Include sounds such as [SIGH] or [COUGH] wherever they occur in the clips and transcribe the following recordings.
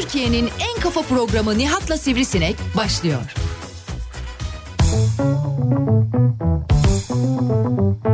Türkiye'nin en kafa programı Nihat'la Sivrisinek başlıyor. Türkiye'nin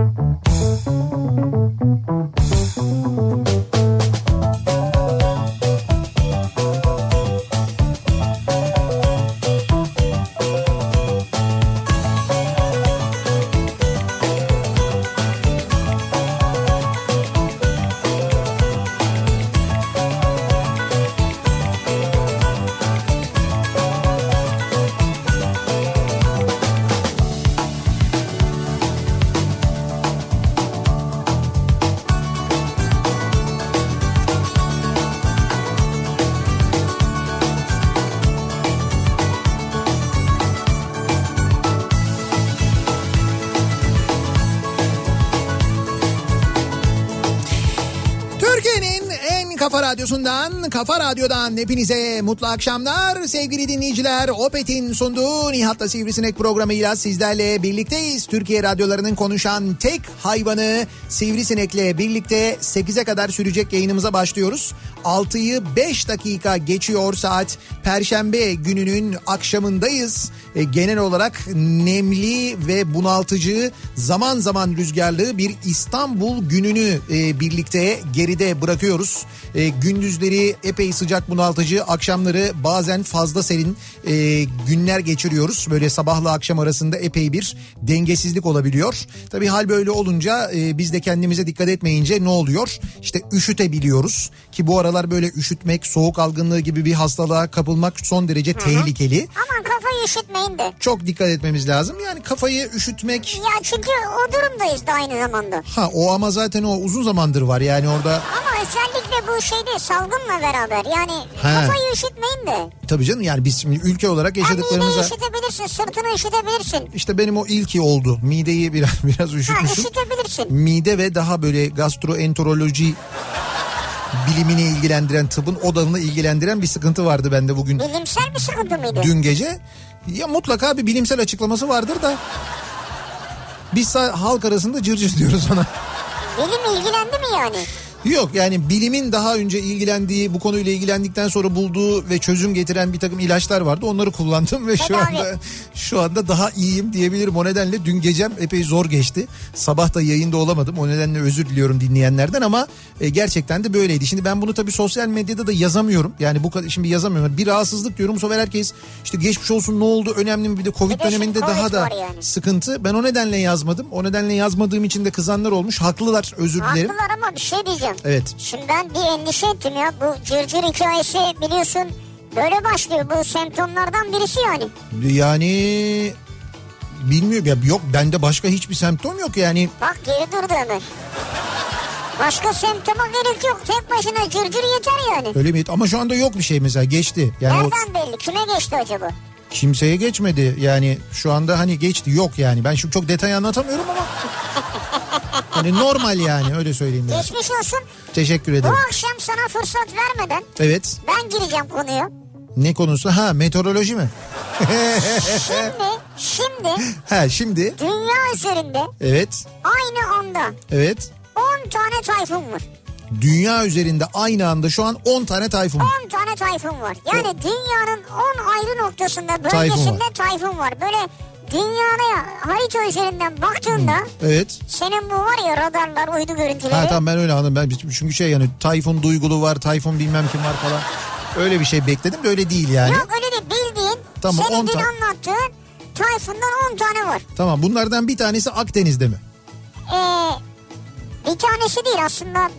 radyosundan, kafa radyodan hepinize mutlu akşamlar. Sevgili dinleyiciler, Opet'in sunduğu Nihat'la Sivrisinek programıyla sizlerle birlikteyiz. Türkiye radyolarının konuşan tek hayvanı Sivrisinek'le birlikte 8'e kadar sürecek yayınımıza başlıyoruz. 6'yı 5 dakika geçiyor saat. Perşembe gününün akşamındayız. E, genel olarak nemli ve bunaltıcı zaman zaman rüzgarlı bir İstanbul gününü e, birlikte geride bırakıyoruz. E, gündüzleri epey sıcak bunaltıcı, akşamları bazen fazla serin e, günler geçiriyoruz. Böyle sabahla akşam arasında epey bir dengesizlik olabiliyor. Tabii hal böyle olunca e, biz de kendimize dikkat etmeyince ne oluyor? İşte üşütebiliyoruz ki bu aralar böyle üşütmek, soğuk algınlığı gibi bir hastalığa kapılmak son derece tehlikeli. Aman kafayı üşütmeyin de. Çok dikkat etmemiz lazım. Yani kafayı üşütmek Ya çünkü o durumdayız da aynı zamanda. ha o ama zaten o uzun zamandır var yani orada Ama özellikle bu şeyde salgınla beraber yani He. kafayı üşütmeyin de. tabii canım yani biz şimdi ülke olarak Yani mideyi yaşadıklarımıza üşütebilirsin, sırtını üşütebilirsin. işte benim o ilki oldu. Mideyi biraz [LAUGHS] biraz Ha üşütmüşüm. üşütebilirsin. Mide ve daha böyle gastroenteroloji bilimini ilgilendiren tıbbın o dalını ilgilendiren bir sıkıntı vardı bende bugün Bilimsel bir sıkıntı mıydı? dün gece. Ya mutlaka bir bilimsel açıklaması vardır da biz halk arasında cırcır diyoruz ona. Bilim ilgilendi mi yani? Yok yani bilimin daha önce ilgilendiği bu konuyla ilgilendikten sonra bulduğu ve çözüm getiren bir takım ilaçlar vardı. Onları kullandım ve şu Tedavi. anda şu anda daha iyiyim diyebilirim. O nedenle dün gecem epey zor geçti. Sabah da yayında olamadım. O nedenle özür diliyorum dinleyenlerden ama e, gerçekten de böyleydi. Şimdi ben bunu tabii sosyal medyada da yazamıyorum. Yani bu kadar şimdi yazamıyorum. Bir rahatsızlık diyorum. Bu sefer herkes işte geçmiş olsun ne oldu önemli mi bir de Covid Bir de döneminde Covid daha da yani. sıkıntı. Ben o nedenle yazmadım. O nedenle yazmadığım için de kızanlar olmuş. Haklılar özür dilerim. Haklılar ama bir şey diyeceğim. Evet. Şimdi ben bir endişe ettim ya. Bu cırcır hikayesi biliyorsun böyle başlıyor. Bu semptomlardan birisi yani. Yani bilmiyorum ya yok bende başka hiçbir semptom yok yani. Bak geri durdu hemen. Başka semptoma gerek yok. Tek başına cırcır yeter yani. Öyle mi? Ama şu anda yok bir şey mesela geçti. Yani o Nereden belli? Kime geçti acaba? kimseye geçmedi. Yani şu anda hani geçti yok yani. Ben şimdi çok detay anlatamıyorum ama. [LAUGHS] hani normal yani öyle söyleyeyim biraz. Geçmiş olsun. Teşekkür Bu ederim. akşam sana fırsat vermeden Evet. ben gireceğim konuya. Ne konusu? Ha meteoroloji mi? Şimdi, şimdi Ha şimdi. dünya üzerinde Evet. aynı anda Evet. 10 tane tayfun var. Dünya üzerinde aynı anda şu an 10 tane tayfun. 10 tane tayfun var. Yani dünyanın 10 ayrı noktasında Tayfun bölgesinde tayfun var. Böyle dünyaya harita üzerinden baktığında Evet. senin bu var ya radarlar, uydu görüntüleri. Ha tamam ben öyle anladım. Ben çünkü şey yani Tayfun Duygulu var, Tayfun bilmem kim var falan. Öyle bir şey bekledim de öyle değil yani. Yok öyle değil bildiğin Tamam, senin 10 dün tane. anlattığın tayfundan 10 tane var. Tamam bunlardan bir tanesi Akdeniz'de mi? Ee, bir tanesi değil aslında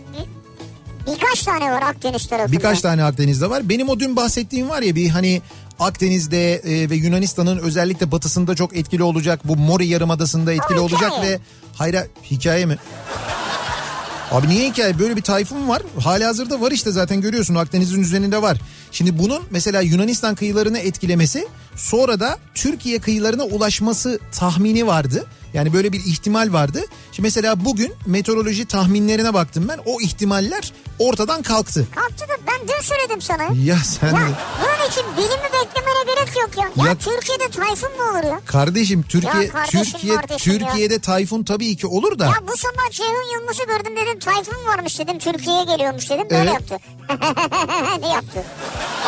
Birkaç tane var Akdeniz tarafında. Birkaç tane Akdeniz'de var. Benim o dün bahsettiğim var ya bir hani Akdeniz'de e, ve Yunanistan'ın özellikle batısında çok etkili olacak. Bu Mori Yarımadası'nda etkili O olacak hikaye. ve hayra hikaye mi? Abi niye hikaye? Böyle bir tayfun var. Hali hazırda var işte zaten görüyorsun Akdeniz'in üzerinde var. Şimdi bunun mesela Yunanistan kıyılarını etkilemesi sonra da Türkiye kıyılarına ulaşması tahmini vardı. Yani böyle bir ihtimal vardı. Şimdi mesela bugün meteoroloji tahminlerine baktım ben. O ihtimaller ortadan kalktı. Kalktı da ben dün söyledim sana. Ya sen Ya bunun için bilimi beklemene gerek yok ya. Ya, Ya- Türkiye'de tayfun mu olur ya? Kardeşim Türkiye Ya kardeşim, Türkiye kardeşim ya. Türkiye'de tayfun tabii ki olur da. Ya bu sabah Ceyhun Yılmaz'ı gördüm dedim tayfun varmış dedim Türkiye'ye geliyormuş dedim böyle Evet. yaptı. [LAUGHS] ne yaptı?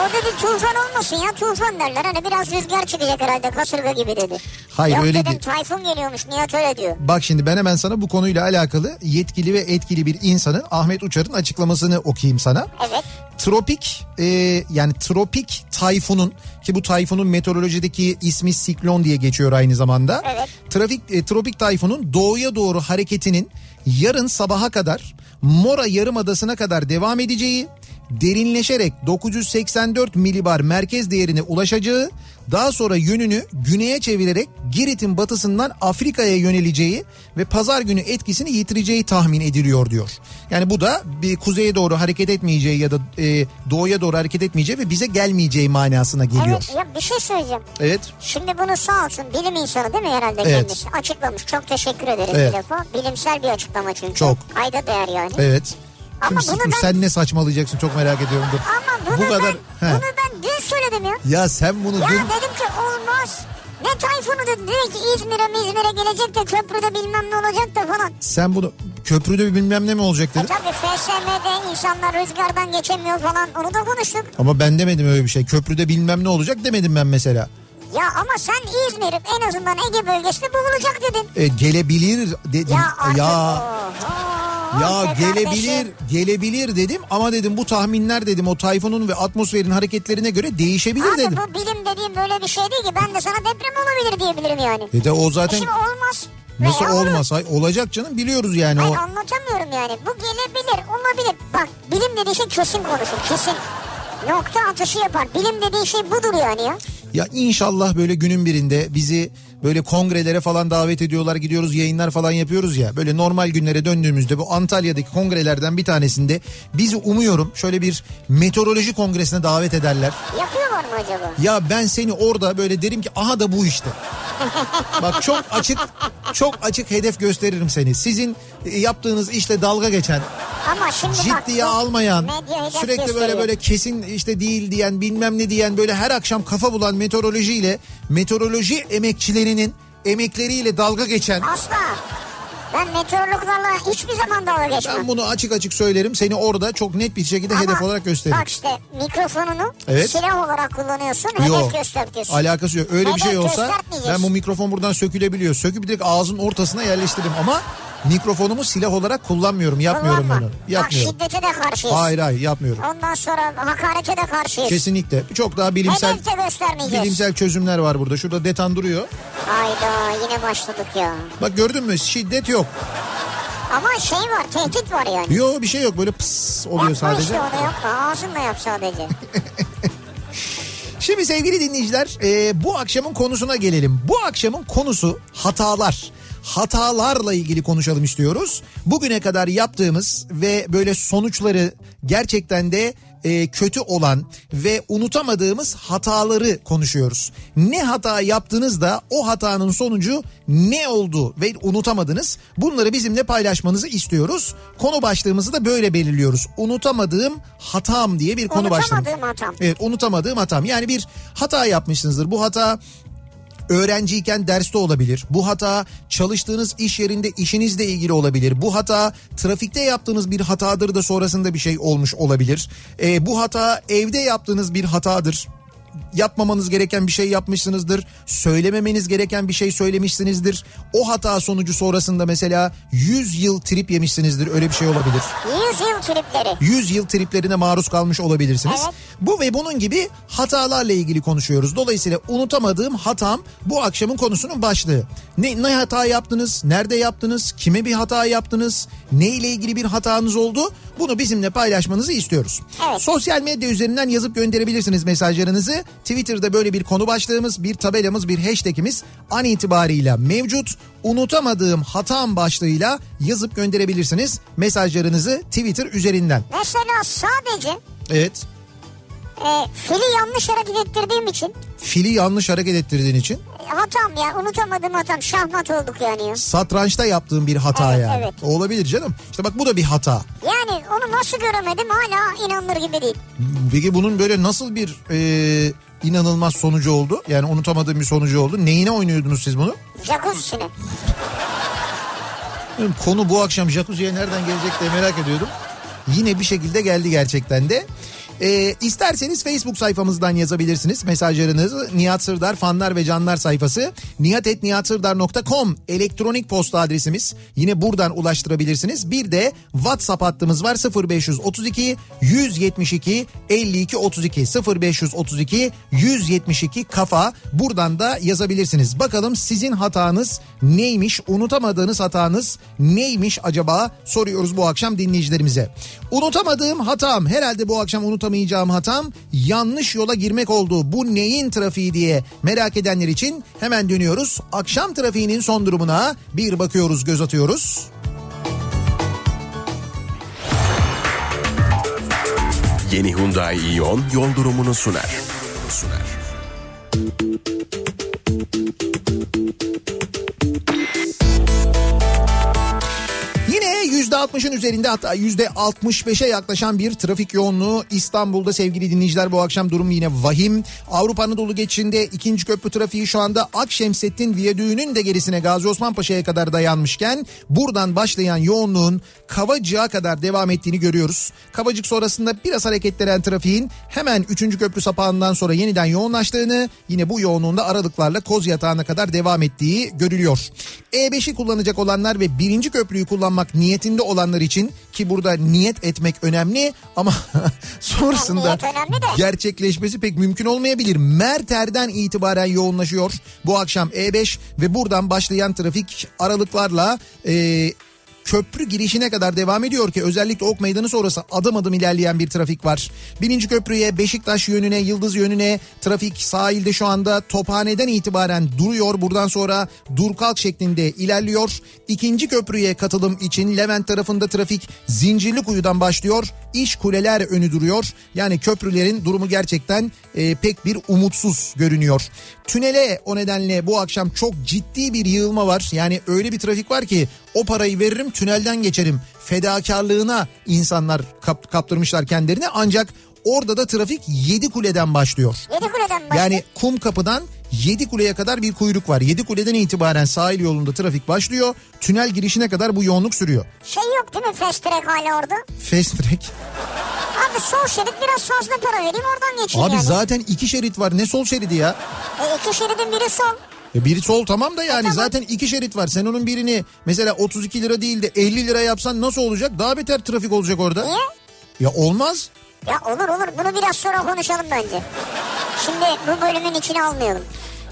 O dedi tufan olmasın ya tufan derler hani biraz rüzgar çıkacak herhalde kasırga gibi dedi. Hayır, Yok öyle dedim değil. tayfun geliyormuş Nihat öyle diyor. Bak şimdi ben hemen sana bu konuyla alakalı yetkili ve etkili bir insanın Ahmet Uçar'ın açıklamasını okuyayım sana. Evet. Tropik e, yani tropik tayfunun ki bu tayfunun meteorolojideki ismi siklon diye geçiyor aynı zamanda. Evet. Trafik e, tropik tayfunun doğuya doğru hareketinin yarın sabaha kadar Mora Yarımadası'na kadar devam edeceği, derinleşerek 984 milibar merkez değerine ulaşacağı, daha sonra yönünü güneye çevirerek Girit'in batısından Afrika'ya yöneleceği ve pazar günü etkisini yitireceği tahmin ediliyor diyor. Yani bu da bir kuzeye doğru hareket etmeyeceği ya da e, doğuya doğru hareket etmeyeceği ve bize gelmeyeceği manasına geliyor. Evet ya bir şey söyleyeceğim. Evet. Şimdi bunu sağ olsun bilim insanı değil mi herhalde Evet. kendisi açıklamış. Çok teşekkür ederim Evet. bir defa. Bilimsel bir açıklama çünkü. Çok. Kayda değer yani. Evet. Ama Şimdi bunu ben- sen ne saçmalayacaksın çok merak ediyorum. Dur. Ama bunu, bu kadar ben, He. bunu ben dün söyledim ya. Ya sen bunu Ya dün dedim ki olmaz. Ne tayfunu dedi. Dedi ki İzmir'e İzmir'e gelecek de köprüde bilmem ne olacak da falan. sen bunu köprüde bilmem ne mi olacak E dedin. tabi FSM'de insanlar rüzgardan geçemiyor falan. Onu da konuştuk. Ama ben demedim öyle bir şey. Köprüde bilmem ne olacak demedim ben mesela. Ya ama sen İzmir en azından Ege bölgesinde bulunacak dedin. E, gelebilir dedim. Ya artık. ya Oho, ya gelebilir gelebilir dedim ama dedim bu tahminler dedim o tayfunun ve atmosferin hareketlerine göre değişebilir Abi dedim. bu bilim dediğim böyle bir şey değil ki. Ben de sana deprem olabilir diyebilirim yani. E de o E zaten Şimdi olmaz. nasıl Veya olur. olmaz? Hay, olacak canım biliyoruz yani Hayır o. anlatamıyorum yani. Bu gelebilir, olabilir. Bak bilim dediği şey kesin konuşur, kesin. Nokta atışı yapar. Bilim dediği şey budur yani ya. Ya inşallah böyle günün birinde bizi böyle kongrelere falan davet ediyorlar gidiyoruz yayınlar falan yapıyoruz ya. Böyle normal günlere döndüğümüzde bu Antalya'daki kongrelerden bir tanesinde bizi umuyorum şöyle bir meteoroloji kongresine davet ederler. Yapıyorlar mı acaba? Ya ben seni orada böyle derim ki aha da bu işte. Bak çok açık çok açık hedef gösteririm seni. Sizin e, yaptığınız işle dalga geçen, Ama şimdi bak. ciddiye bu almayan, sürekli böyle gösteriyor. böyle kesin işte değil diyen, bilmem ne diyen böyle her akşam kafa bulan meteorolojiyle meteoroloji emekçilerinin emekleriyle dalga geçen Asla. Ben meteorologlarla hiçbir zaman dalga geçmem. ben bunu açık açık söylerim. Seni orada çok net bir şekilde Ama hedef olarak gösteririm. Bak işte mikrofonunu Evet. silah olarak kullanıyorsun. Hedef Yok. göstertiyorsun. Alakası yok. Öyle bir Hedef şey olsa ben bu mikrofon buradan sökülebiliyor. Söküp direkt ağzın ortasına yerleştiririm ama mikrofonumu silah olarak kullanmıyorum. Yapmıyorum Kullanma. bunu. Bak Yapmıyorum. şiddete de karşıyız. Hayır hayır yapmıyorum. Ondan sonra hakarete de karşıyız. Kesinlikle. Çok daha bilimsel Hedef de göstermeyeceğiz. bilimsel çözümler var burada. Şurada detan duruyor. Hayda yine başladık ya. Bak gördün mü? Şiddet yok. Ama şey var tehdit var yani. Yok bir şey yok. Böyle pıs oluyor Yapma sadece. işte onu yapma ağzınla yap sadece. [LAUGHS] Şimdi sevgili dinleyiciler e, bu akşamın konusuna gelelim. Bu akşamın konusu hatalar. Hatalarla ilgili konuşalım istiyoruz. Bugüne kadar yaptığımız ve böyle sonuçları gerçekten de e, kötü olan ve unutamadığımız hataları konuşuyoruz. Ne hata yaptınız da o hatanın sonucu ne oldu ve unutamadınız? Bunları bizimle paylaşmanızı istiyoruz. Konu başlığımızı da böyle belirliyoruz. Unutamadığım hatam diye bir konu başlığı. Unutamadığım hatam. Evet unutamadığım hatam. Yani bir hata yapmışsınızdır. Bu hata öğrenciyken derste olabilir. Bu hata çalıştığınız iş yerinde işinizle ilgili olabilir. Bu hata trafikte yaptığınız bir hatadır da sonrasında bir şey olmuş olabilir. Ee, bu hata evde yaptığınız bir hatadır. Yapmamanız gereken bir şey yapmışsınızdır. Söylememeniz gereken bir şey söylemişsinizdir. O hata sonucu sonrasında mesela 100 yıl trip yemişsinizdir. Öyle bir şey olabilir. 100 yıl tripleri. 100 yıl triplerine maruz kalmış olabilirsiniz. Evet. Bu ve bunun gibi hatalarla ilgili konuşuyoruz. Dolayısıyla unutamadığım hatam bu akşamın konusunun başlığı. Ne, ne hata yaptınız? Nerede yaptınız? Kime bir hata yaptınız? Ne ile ilgili bir hatanız oldu? Bunu bizimle paylaşmanızı istiyoruz. Evet. Sosyal medya üzerinden yazıp gönderebilirsiniz mesajlarınızı. Twitter'da böyle bir konu başlığımız, bir tabelamız, bir hashtagimiz an itibarıyla mevcut. Unutamadığım hatam başlığıyla yazıp gönderebilirsiniz mesajlarınızı Twitter üzerinden. Mesela sadece Evet. e, fili yanlış hareket ettirdiğim için Fili yanlış hareket ettirdiğin için e, hatam ya unutamadığım hatam şahmat olduk yani ya. satrançta yaptığın bir hata Evet, yani. evet. Olabilir canım. İşte bak bu da bir hata. Yani onu nasıl göremedim hala inanılır gibi değil. Peki bunun böyle nasıl bir e, inanılmaz sonucu oldu? Yani unutamadığım bir sonucu oldu. Neyine oynuyordunuz siz bunu? Jacuzzi'sine. Konu bu akşam jacuzziye nereden gelecek diye merak ediyordum. Yine bir şekilde geldi gerçekten de. Ee, isterseniz Facebook sayfamızdan yazabilirsiniz mesajlarınızı. Nihat Sırdar fanlar ve canlar sayfası. nihatetnihatsırdar.com elektronik posta adresimiz. Yine buradan ulaştırabilirsiniz. Bir de WhatsApp hattımız var 0532 172 52 32 0532 172 kafa. Buradan da yazabilirsiniz. Bakalım sizin hatanız neymiş? Unutamadığınız hatanız neymiş acaba? Soruyoruz bu akşam dinleyicilerimize. Unutamadığım hatam herhalde bu akşam unutamayacağım hatam yanlış yola girmek oldu. Bu neyin trafiği diye merak edenler için hemen dönüyoruz. Akşam trafiğinin son durumuna bir bakıyoruz göz atıyoruz. Yeni Hyundai Ion yol durumunu sunar. sunar. %60'ın üzerinde hatta %65'e yaklaşan bir trafik yoğunluğu İstanbul'da sevgili dinleyiciler bu akşam durum yine vahim. Avrupa Anadolu geçişinde ikinci köprü trafiği şu anda Akşemsettin Viyadüğü'nün de gerisine Gazi Osman Paşa'ya kadar dayanmışken buradan başlayan yoğunluğun Kavacık'a kadar devam ettiğini görüyoruz. Kavacık sonrasında biraz hareketlenen trafiğin hemen 3. köprü sapağından sonra yeniden yoğunlaştığını yine bu yoğunluğunda aralıklarla Koz Yatağı'na kadar devam ettiği görülüyor. E5'i kullanacak olanlar ve birinci köprüyü kullanmak niyetinde olanlar için ki burada niyet etmek önemli ama [LAUGHS] sonrasında önemli gerçekleşmesi pek mümkün olmayabilir. Merter'den itibaren yoğunlaşıyor bu akşam E5 ve buradan başlayan trafik aralıklarla e, köprü girişine kadar devam ediyor ki özellikle Ok Meydanı sonrası adım adım ilerleyen bir trafik var. Birinci köprüye Beşiktaş yönüne Yıldız yönüne trafik sahilde şu anda Tophane'den itibaren duruyor. Buradan sonra dur kalk şeklinde ilerliyor. İkinci köprüye katılım için Levent tarafında trafik Zincirlikuyu'dan başlıyor. İş kuleler önü duruyor. Yani köprülerin durumu gerçekten e, pek bir umutsuz görünüyor. Tünele o nedenle bu akşam çok ciddi bir yığılma var. Yani öyle bir trafik var ki o parayı veririm tünelden geçerim. Fedakarlığına insanlar kap, kaptırmışlar kendilerini ancak orada da trafik 7 kuleden başlıyor. Yedi kuleden başladı. Yani kum kapıdan 7 kuleye kadar bir kuyruk var. 7 kuleden itibaren sahil yolunda trafik başlıyor. Tünel girişine kadar bu yoğunluk sürüyor. Şey yok değil mi fast track hala orada? Fast track. Sol şerit biraz fazla para vereyim oradan geçeyim Abi yani. zaten iki şerit var. Ne sol şeridi ya? E, iki şeridin biri sol. Ya biri sol tamam da yani tamam. zaten iki şerit var. Sen onun birini mesela 32 lira değil de 50 lira yapsan nasıl olacak? Daha beter trafik olacak orada. Niye? Ya olmaz. Ya olur olur bunu biraz sonra konuşalım bence. Şimdi bu bölümün içine almayalım.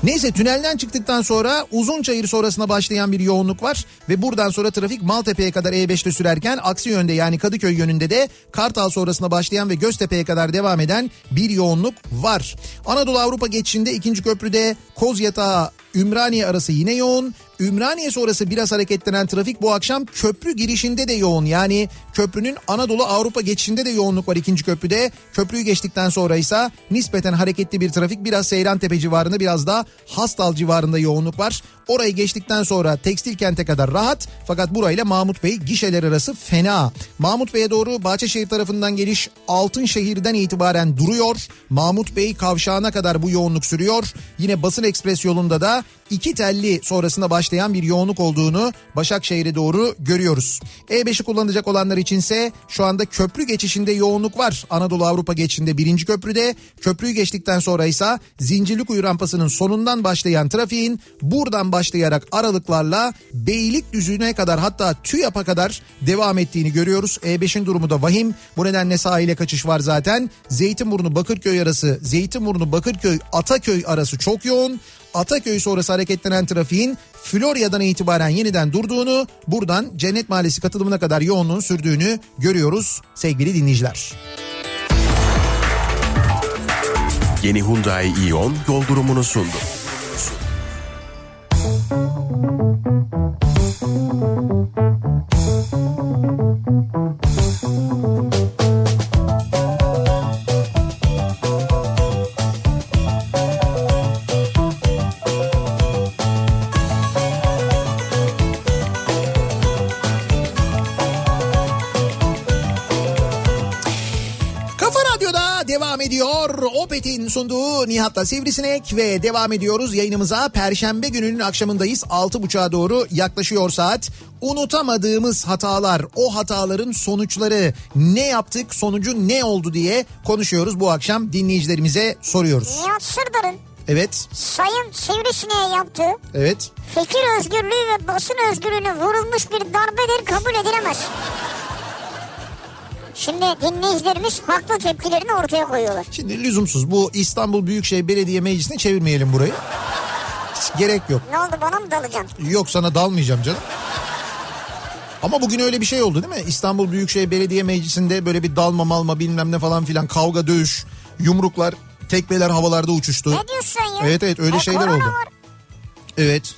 Neyse tünelden çıktıktan sonra Uzunçayır sonrasına başlayan bir yoğunluk var ve buradan sonra trafik Maltepe'ye kadar E5'te sürerken aksi yönde yani Kadıköy yönünde de Kartal sonrasına başlayan ve Göztepe'ye kadar devam eden bir yoğunluk var. Anadolu Avrupa geçişinde ikinci köprüde Kozyatağı Ümraniye arası yine yoğun. Ümraniye sonrası biraz hareketlenen trafik bu akşam köprü girişinde de yoğun. Yani köprünün Anadolu Avrupa geçişinde de yoğunluk var ikinci köprüde. Köprüyü geçtikten sonra ise nispeten hareketli bir trafik biraz Seyrantepe civarında biraz da Hastal civarında yoğunluk var. Orayı geçtikten sonra tekstil kente kadar rahat fakat burayla Mahmut Bey gişeler arası fena. Mahmut Bey'e doğru Bahçeşehir tarafından geliş Altınşehir'den itibaren duruyor. Mahmut Bey kavşağına kadar bu yoğunluk sürüyor. Yine basın ekspres yolunda da iki telli sonrasında başlayan bir yoğunluk olduğunu Başakşehir'e doğru görüyoruz. E5'i kullanacak olanlar içinse şu anda köprü geçişinde yoğunluk var. Anadolu Avrupa geçişinde birinci köprüde köprüyü geçtikten sonra ise Zincirlikuyu rampasının sonundan başlayan trafiğin buradan başlayarak aralıklarla Beylikdüzü'ne kadar hatta TÜYAP'a kadar devam ettiğini görüyoruz. E5'in durumu da vahim. Bu nedenle sahile kaçış var zaten. Zeytinburnu Bakırköy arası, Zeytinburnu Bakırköy Ataköy arası çok yoğun. Ataköy sonrası hareketlenen trafiğin Florya'dan itibaren yeniden durduğunu, buradan Cennet Mahallesi katılımına kadar yoğunluğun sürdüğünü görüyoruz sevgili dinleyiciler. Yeni Hyundai Ion yol durumunu sundu. Devam ediyor. Opet'in sunduğu Nihat'la Sivrisinek ve devam ediyoruz yayınımıza. Perşembe gününün akşamındayız. 6.30'a doğru yaklaşıyor saat. Unutamadığımız hatalar, o hataların sonuçları, ne yaptık, sonucu ne oldu diye konuşuyoruz. Bu akşam dinleyicilerimize soruyoruz. Nihat Sırdar'ın Evet, Sayın Sivrisine'ye yaptığı evet. fikir özgürlüğü ve basın özgürlüğüne vurulmuş bir darbedir kabul edilemez. Şimdi dinleyicilerimiz haklı tepkilerini ortaya koyuyorlar. Şimdi lüzumsuz bu İstanbul Büyükşehir Belediye Meclisi'ne çevirmeyelim burayı. Hiç gerek yok. Ne oldu bana mı dalacaksın? Yok sana dalmayacağım canım. Ama bugün öyle bir şey oldu değil mi? İstanbul Büyükşehir Belediye Meclisi'nde böyle bir dalma malma bilmem ne falan filan kavga dövüş, yumruklar, tekmeler havalarda uçuştu. Ne diyorsun ya? Evet evet öyle E, şeyler oldu. var. Evet.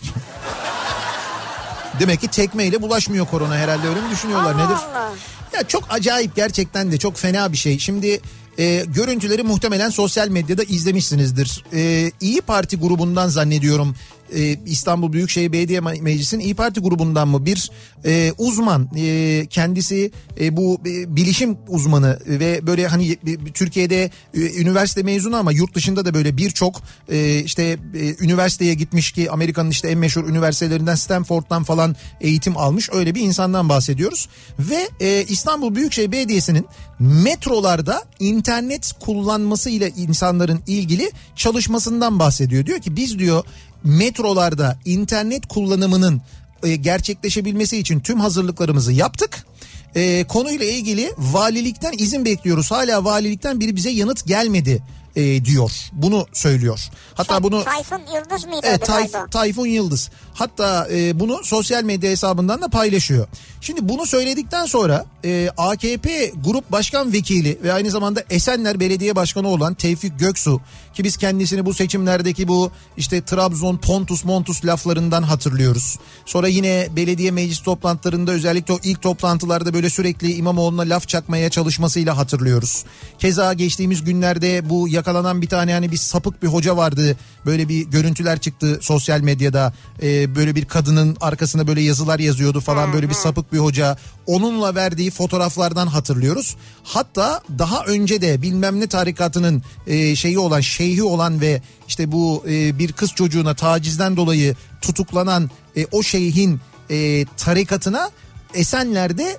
Demek ki tekmeyle bulaşmıyor korona herhalde öyle mi düşünüyorlar Allah nedir? Allah. Ya çok acayip gerçekten de çok fena bir şey. Şimdi e, görüntüleri muhtemelen sosyal medyada izlemişsinizdir. E, İyi Parti grubundan zannediyorum e, İstanbul Büyükşehir Belediye Meclisi'nin İyi Parti grubundan mı bir e, uzman e, kendisi e, bu e, bilişim uzmanı ve böyle hani e, Türkiye'de e, üniversite mezunu ama yurt dışında da böyle birçok e, işte e, üniversiteye gitmiş ki Amerika'nın işte en meşhur üniversitelerinden Stanford'dan falan eğitim almış öyle bir insandan bahsediyoruz ve e, İstanbul Büyükşehir Belediyesi'nin metrolarda internet kullanmasıyla insanların ilgili çalışmasından bahsediyor. Diyor ki biz diyor metrolarda internet kullanımının e, gerçekleşebilmesi için tüm hazırlıklarımızı yaptık. E, konuyla ilgili valilikten izin bekliyoruz. Hala valilikten biri bize yanıt gelmedi e, diyor. Bunu söylüyor. Hatta Şey, bunu Tayfun Yıldız mıydı Evet Tayf? Tayfun Yıldız. Hatta e, bunu sosyal medya hesabından da paylaşıyor. Şimdi bunu söyledikten sonra e, AKP Grup Başkan Vekili ve aynı zamanda Esenler Belediye Başkanı olan Tevfik Göksu ki biz kendisini bu seçimlerdeki bu işte Trabzon Pontus Montus laflarından hatırlıyoruz. Sonra yine belediye meclis toplantılarında özellikle o ilk toplantılarda böyle sürekli İmamoğlu'na laf çakmaya çalışmasıyla hatırlıyoruz. Keza geçtiğimiz günlerde bu yakalanan bir tane hani bir sapık bir hoca vardı. Böyle bir görüntüler çıktı sosyal medyada. Ee, böyle bir kadının arkasına böyle yazılar yazıyordu falan böyle bir sapık bir hoca. Onunla verdiği fotoğraflardan hatırlıyoruz. Hatta daha önce de bilmem ne tarikatının e, şeyi olan şeyhi olan ve işte bu e, bir kız çocuğuna tacizden dolayı tutuklanan e, o şeyhin e, tarikatına Esenler'de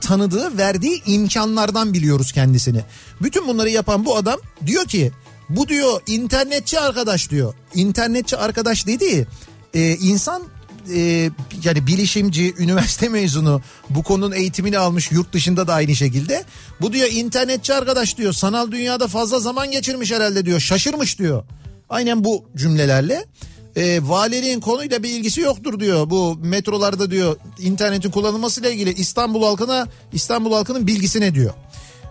tanıdığı verdiği imkanlardan biliyoruz kendisini. Bütün bunları yapan bu adam diyor ki bu diyor internetçi arkadaş diyor. İnternetçi arkadaş dediği e, insan e, yani bilişimci, [LAUGHS] üniversite mezunu bu konunun eğitimini almış yurt dışında da aynı şekilde. Bu diyor internetçi arkadaş diyor sanal dünyada fazla zaman geçirmiş herhalde diyor şaşırmış diyor. Aynen bu cümlelerle e, valiliğin konuyla bir ilgisi yoktur diyor. Bu metrolarda diyor internetin kullanılmasıyla ilgili İstanbul halkına İstanbul halkının bilgisine diyor.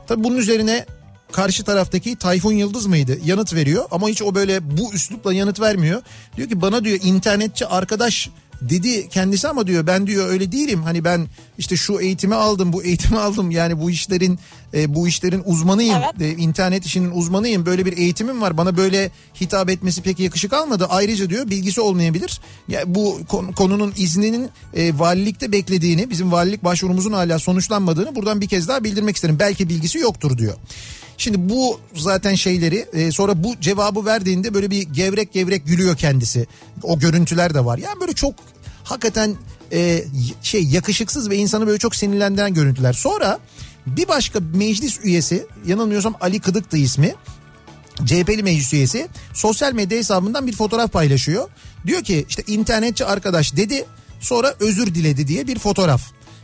Tabi bunun üzerine karşı taraftaki Tayfun Yıldız mıydı yanıt veriyor ama hiç o böyle bu üslupla yanıt vermiyor. Diyor ki bana diyor internetçi arkadaş dedi kendisi ama diyor ben diyor öyle değilim. Hani ben işte şu eğitimi aldım bu eğitimi [LAUGHS] aldım yani bu işlerin e, bu işlerin uzmanıyım. Evet. E, internet işinin uzmanıyım. Böyle bir eğitimim var. Bana böyle hitap etmesi pek yakışık almadı. Ayrıca diyor bilgisi olmayabilir. Ya bu kon- konunun izninin e, valilikte beklediğini, bizim valilik başvurumuzun hala sonuçlanmadığını buradan bir kez daha bildirmek isterim. Belki bilgisi yoktur diyor. Şimdi bu zaten şeyleri e, sonra bu cevabı verdiğinde böyle bir gevrek gevrek gülüyor kendisi. O görüntüler de var. Yani böyle çok hakikaten e, şey yakışıksız ve insanı böyle çok sinirlendiren görüntüler. Sonra bir başka meclis üyesi yanılmıyorsam Ali Kıdık'tı ismi. CHP'li meclis üyesi sosyal medya hesabından bir fotoğraf paylaşıyor. Diyor ki işte internetçi arkadaş dedi sonra özür diledi diye bir fotoğraf.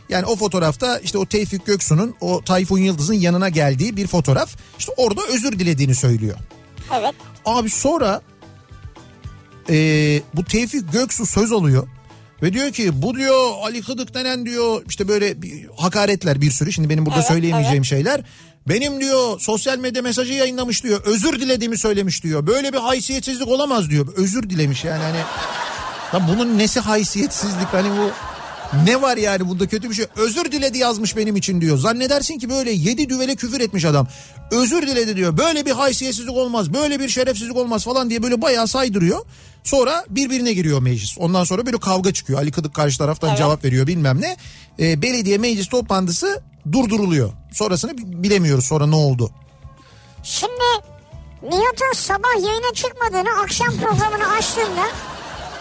Yani o fotoğrafta işte o Tevfik Göksu'nun o Tayfun Yıldız'ın yanına geldiği bir fotoğraf. İşte orada özür dilediğini söylüyor. Evet. Abi sonra eee, bu Tevfik Göksu söz alıyor. Ve diyor ki bu diyor Ali Kıdık denen diyor işte böyle bir hakaretler bir sürü. Şimdi benim burada Evet, söyleyemeyeceğim şeyler. Benim diyor sosyal medya mesajı yayınlamış diyor. Özür dilediğimi söylemiş diyor. Böyle bir haysiyetsizlik olamaz diyor. Özür dilemiş yani hani. Ya bunun nesi haysiyetsizlik hani bu ne var yani bunda kötü bir şey. Özür diledi yazmış benim için diyor. Zannedersin ki böyle yedi düvele küfür etmiş adam. Özür diledi diyor. Böyle bir haysiyetsizlik olmaz. Böyle bir şerefsizlik olmaz falan diye böyle bayağı saydırıyor. Sonra birbirine giriyor meclis. Ondan sonra böyle kavga çıkıyor. Ali Kıdık karşı taraftan Evet. cevap veriyor bilmem ne. Ee, belediye meclis toplantısı durduruluyor. Sonrasını bi- bilemiyoruz sonra ne oldu. Şimdi Nihat'ın sabah yayına çıkmadığını akşam programını açtığında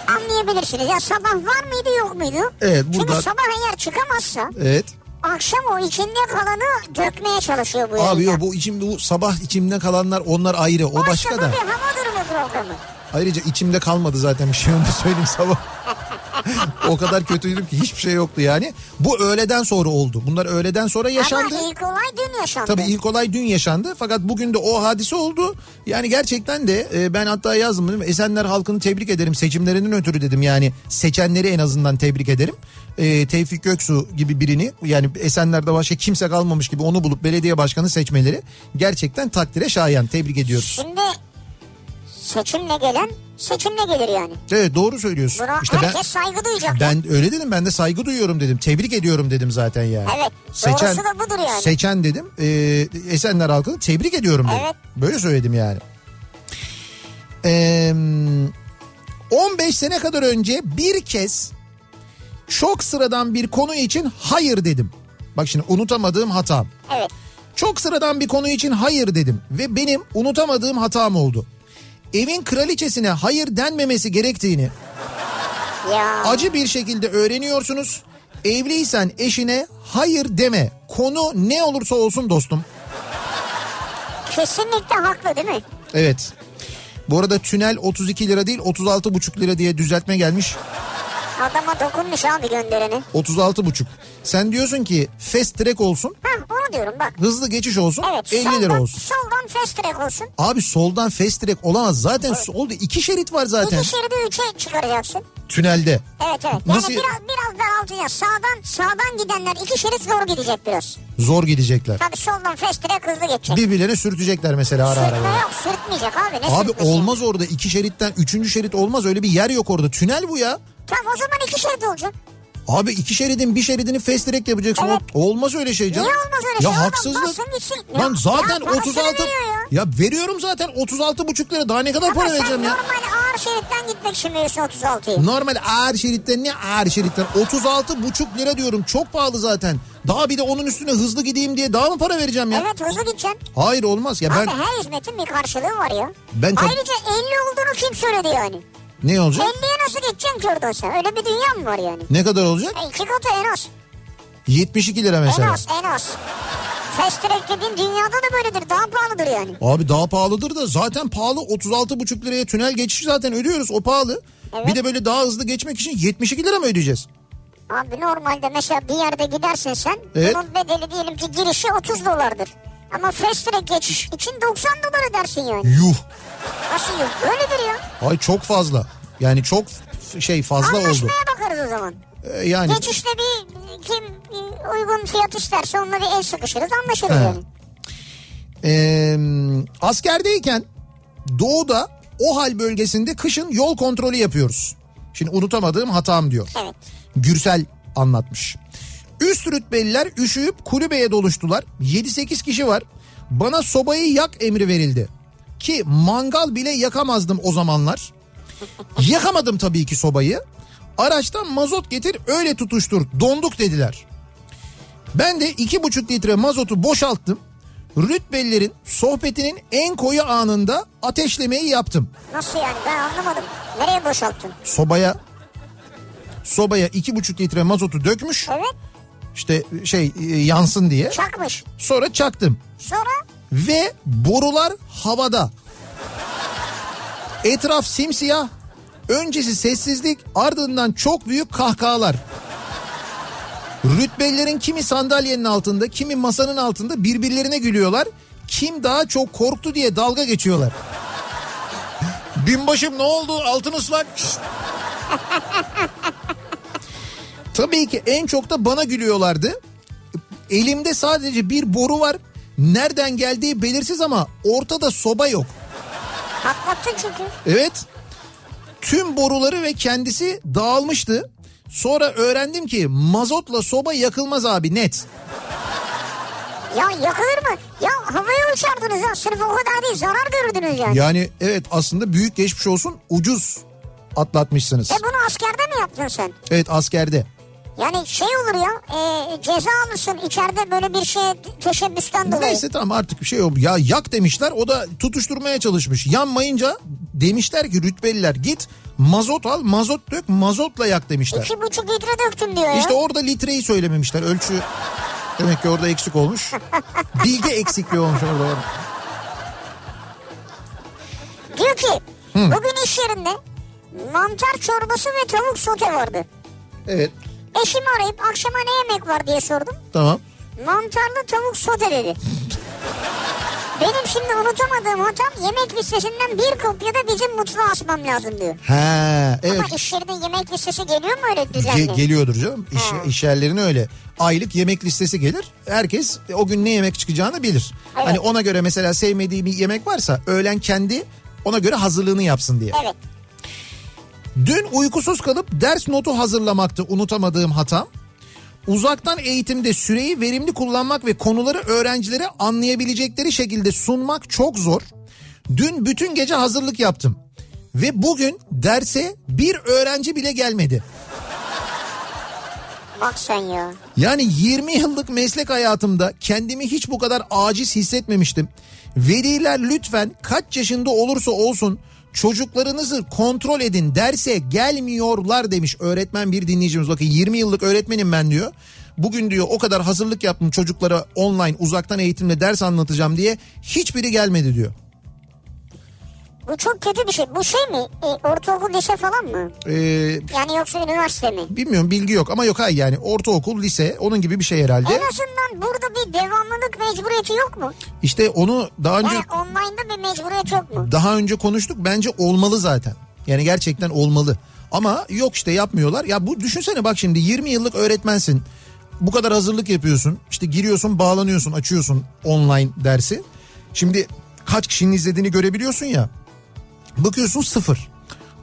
anlayabilirsiniz. Ya sabah var mıydı yok muydu? Evet, burada- Çünkü sabah eğer çıkamazsa Evet. akşam o içinde kalanı dökmeye çalışıyor bu Abi yok bu içim bu sabah içimde kalanlar onlar ayrı. O başka bu da. bir hava durumu programı. Ayrıca içimde kalmadı zaten bir şey onu söyleyeyim sabah. [LAUGHS] o kadar kötüydüm ki hiçbir şey yoktu yani. Bu öğleden sonra oldu. Bunlar öğleden sonra yaşandı. Ama ilk olay dün yaşandı. Tabii ilk olay dün yaşandı fakat bugün de o hadise oldu. Yani gerçekten de e, ben hatta yazdım dedim Esenler halkını tebrik ederim seçimlerinden ötürü dedim yani seçenleri en azından tebrik ederim. E, Tevfik Göksu gibi birini yani Esenler'de başka kimse kalmamış gibi onu bulup belediye başkanı seçmeleri gerçekten takdire şayan tebrik ediyoruz. Şimdi seçimle gelen seçimle gelir yani. Evet doğru söylüyorsun. Buna İşte ben herkes saygı duyacak. ben öyle dedim ben de saygı duyuyorum dedim. Tebrik ediyorum dedim zaten yani. Evet, doğrusu da budur yani. Seçen dedim. E, Esenler halkını tebrik ediyorum dedim. Evet. Böyle söyledim yani. Ee, 15 sene kadar önce bir kez çok sıradan bir konu için hayır dedim. Bak şimdi unutamadığım hatam. Evet. Çok sıradan bir konu için hayır dedim ve benim unutamadığım hatam oldu. Evin kraliçesine hayır denmemesi gerektiğini Ya. acı bir şekilde öğreniyorsunuz. Evliysen eşine hayır deme. Konu ne olursa olsun dostum. Kesinlikle haklı değil mi? Evet. Bu arada tünel 32 lira değil 36,5 lira diye düzeltme gelmiş. Adama dokunmuş abi göndereni. 36,5. Sen diyorsun ki fast track olsun, Ha onu diyorum bak. hızlı geçiş olsun, Evet. 50 soldan, lira olsun. Soldan fast track olsun. Abi soldan fast track olamaz. Zaten solda iki şerit var zaten İki şeridi üçe çıkaracaksın. tünelde. Evet evet. Yani Nasıl- biraz biraz daraltacağız. Sağdan sağdan gidenler iki şerit zor gidecek biraz. Zor gidecekler. Tabii soldan fast track hızlı geçecek. Birbirlerine sürtecekler mesela ara ara. Sürtme yok sürtmeyecek abi. Ne Abi olmaz orada iki şeritten üçüncü şerit olmaz öyle bir yer yok orada. Tünel bu ya. Tamam o zaman iki şerit olacak. Abi iki şeridin bir şeridini fast track yapacaksın. Evet. Olmaz öyle şey canım. Niye olmaz öyle ya şey? Adam haksızlık. Lan Ya- zaten ya parasını 36 veriyor ya. ya. veriyorum zaten 36 buçuk lira daha ne kadar Ama para vereceğim ya. normal ağır şeritten gitmek için veriyorsun 36'yı. Normal ağır şeritten ne ağır şeritten 36 buçuk lira diyorum çok pahalı zaten. Daha bir de onun üstüne hızlı gideyim diye daha mı para vereceğim ya? Evet hızlı gideceksin. Hayır olmaz ya ben Abi her hizmetin bir karşılığı var ya. Ben tab- Ayrıca 50 olduğunu kim söyledi yani? Ne olacak? 50'ye nasıl geçeceksin ki sen? Öyle bir dünya mı var yani? Ne kadar olacak? E, iki katı en az. 72 lira En mesela. az en az. Fast track dediğin dünyada da böyledir. Daha pahalıdır yani. Abi daha pahalıdır da zaten pahalı 36 buçuk liraya tünel geçişi zaten ödüyoruz o pahalı. Evet. Bir de böyle daha hızlı geçmek için 72 lira mı ödeyeceğiz? Abi normalde mesela bir yerde gidersin sen. Evet. Bunun bedeli diyelim ki girişi 30 dolardır. Ama fast track geçiş için 90 dolar ödersin yani. Yuh. Nasıl yok? Böyledir ya. Ay çok fazla. Yani çok şey fazla oldu. Anlaşmaya bakarız o zaman. Ee, yani Geçişte bir kim uygun fiyat isterse onunla bir el sıkışırız anlaşırız He. yani. Ee, askerdeyken doğuda o hal bölgesinde kışın yol kontrolü yapıyoruz. Şimdi unutamadığım hatam diyor. Evet. Gürsel anlatmış. Üst rütbeliler üşüyüp kulübeye doluştular. 7-8 kişi var. Bana sobayı yak emri verildi. Ki mangal bile yakamazdım o zamanlar. Yakamadım tabii ki sobayı. Araçtan mazot getir öyle tutuştur donduk dediler. Ben de iki buçuk litre mazotu boşalttım. Rütbelilerin sohbetinin en koyu anında ateşlemeyi yaptım. Nasıl yani ben anlamadım. Nereye boşalttın? Sobaya sobaya iki buçuk litre mazotu dökmüş. Evet İşte şey e, yansın diye. çakmış. Sonra çaktım. Sonra Ve borular havada. Etraf simsiyah. Öncesi sessizlik ardından çok büyük kahkahalar. Rütbelilerin kimi sandalyenin altında kimi masanın altında birbirlerine gülüyorlar. Kim daha çok korktu diye dalga geçiyorlar. Binbaşım ne oldu altın ıslak. Tabii ki en çok da bana gülüyorlardı. Elimde sadece bir boru var. Nereden geldiği belirsiz ama ortada soba yok. Patlattın çünkü. Evet. Tüm boruları ve kendisi dağılmıştı. Sonra öğrendim ki mazotla soba yakılmaz abi net. Ya yakılır mı? Ya havaya uçardınız ya. Sırf o kadar değil zarar görürdünüz yani. Yani evet aslında büyük geçmiş olsun ucuz atlatmışsınız. E bunu askerde mi yaptın sen? Evet askerde. Yani şey olur ya e, ceza alırsın içeride böyle bir şey teşebbüsten dolayı. Neyse tamam artık bir şey yok. Ya yak demişler o da tutuşturmaya çalışmış. Yanmayınca demişler ki rütbeliler git mazot al mazot dök mazotla yak demişler. İki buçuk litre döktüm diyor ya. İşte orada litreyi söylememişler. Ölçü demek ki orada eksik olmuş. Bilgi eksikliği olmuş orada. Diyor ki bugün iş yerinde mantar çorbası ve tavuk sote vardı. Evet Eşimi arayıp akşama ne yemek var diye sordum. tamam. Mantarlı tavuk sote dedi. Benim şimdi unutamadığım hatam yemek listesinden bir kopya da bizim mutfağa asmam lazım diyor. Ha evet. Ama iş yerinde yemek listesi geliyor mu öyle Ge- düzenli? geliyordur canım. İş, iş yerlerine öyle. Aylık yemek listesi gelir. Herkes o gün ne yemek çıkacağını bilir. Evet. Hani ona göre mesela sevmediği bir yemek varsa öğlen kendi ona göre hazırlığını yapsın diye. evet. Dün uykusuz kalıp ders notu hazırlamaktı unutamadığım hatam. Uzaktan eğitimde süreyi verimli kullanmak ve konuları öğrencilere anlayabilecekleri şekilde sunmak çok zor. Dün bütün gece hazırlık yaptım. Ve bugün derse bir öğrenci bile gelmedi. Bak sen ya. Yani 20 yıllık meslek hayatımda kendimi hiç bu kadar aciz hissetmemiştim. Veliler lütfen kaç yaşında olursa olsun çocuklarınızı kontrol edin derse gelmiyorlar demiş öğretmen bir dinleyicimiz. Bakın 20 yıllık öğretmenim ben diyor. Bugün diyor o kadar hazırlık yaptım çocuklara online uzaktan eğitimle ders anlatacağım diye hiçbiri gelmedi diyor. Bu çok kötü bir şey. Bu şey mi? E, ortaokul lise falan mı? Ee, Yani yoksa üniversite mi? bilmiyorum bilgi yok ama yok hayır yani ortaokul lise onun gibi bir şey herhalde. En azından burada bir devamlılık mecburiyeti yok mu? İşte onu daha önce Yani online'da bir mecburiyet yok mu? daha önce konuştuk bence olmalı zaten. Yani gerçekten olmalı. Ama yok işte yapmıyorlar. Ya bu düşünsene bak şimdi 20 yıllık öğretmensin. Bu kadar hazırlık yapıyorsun. İşte giriyorsun, bağlanıyorsun, açıyorsun online dersi. Şimdi kaç kişinin izlediğini görebiliyorsun ya. Bakıyorsun sıfır.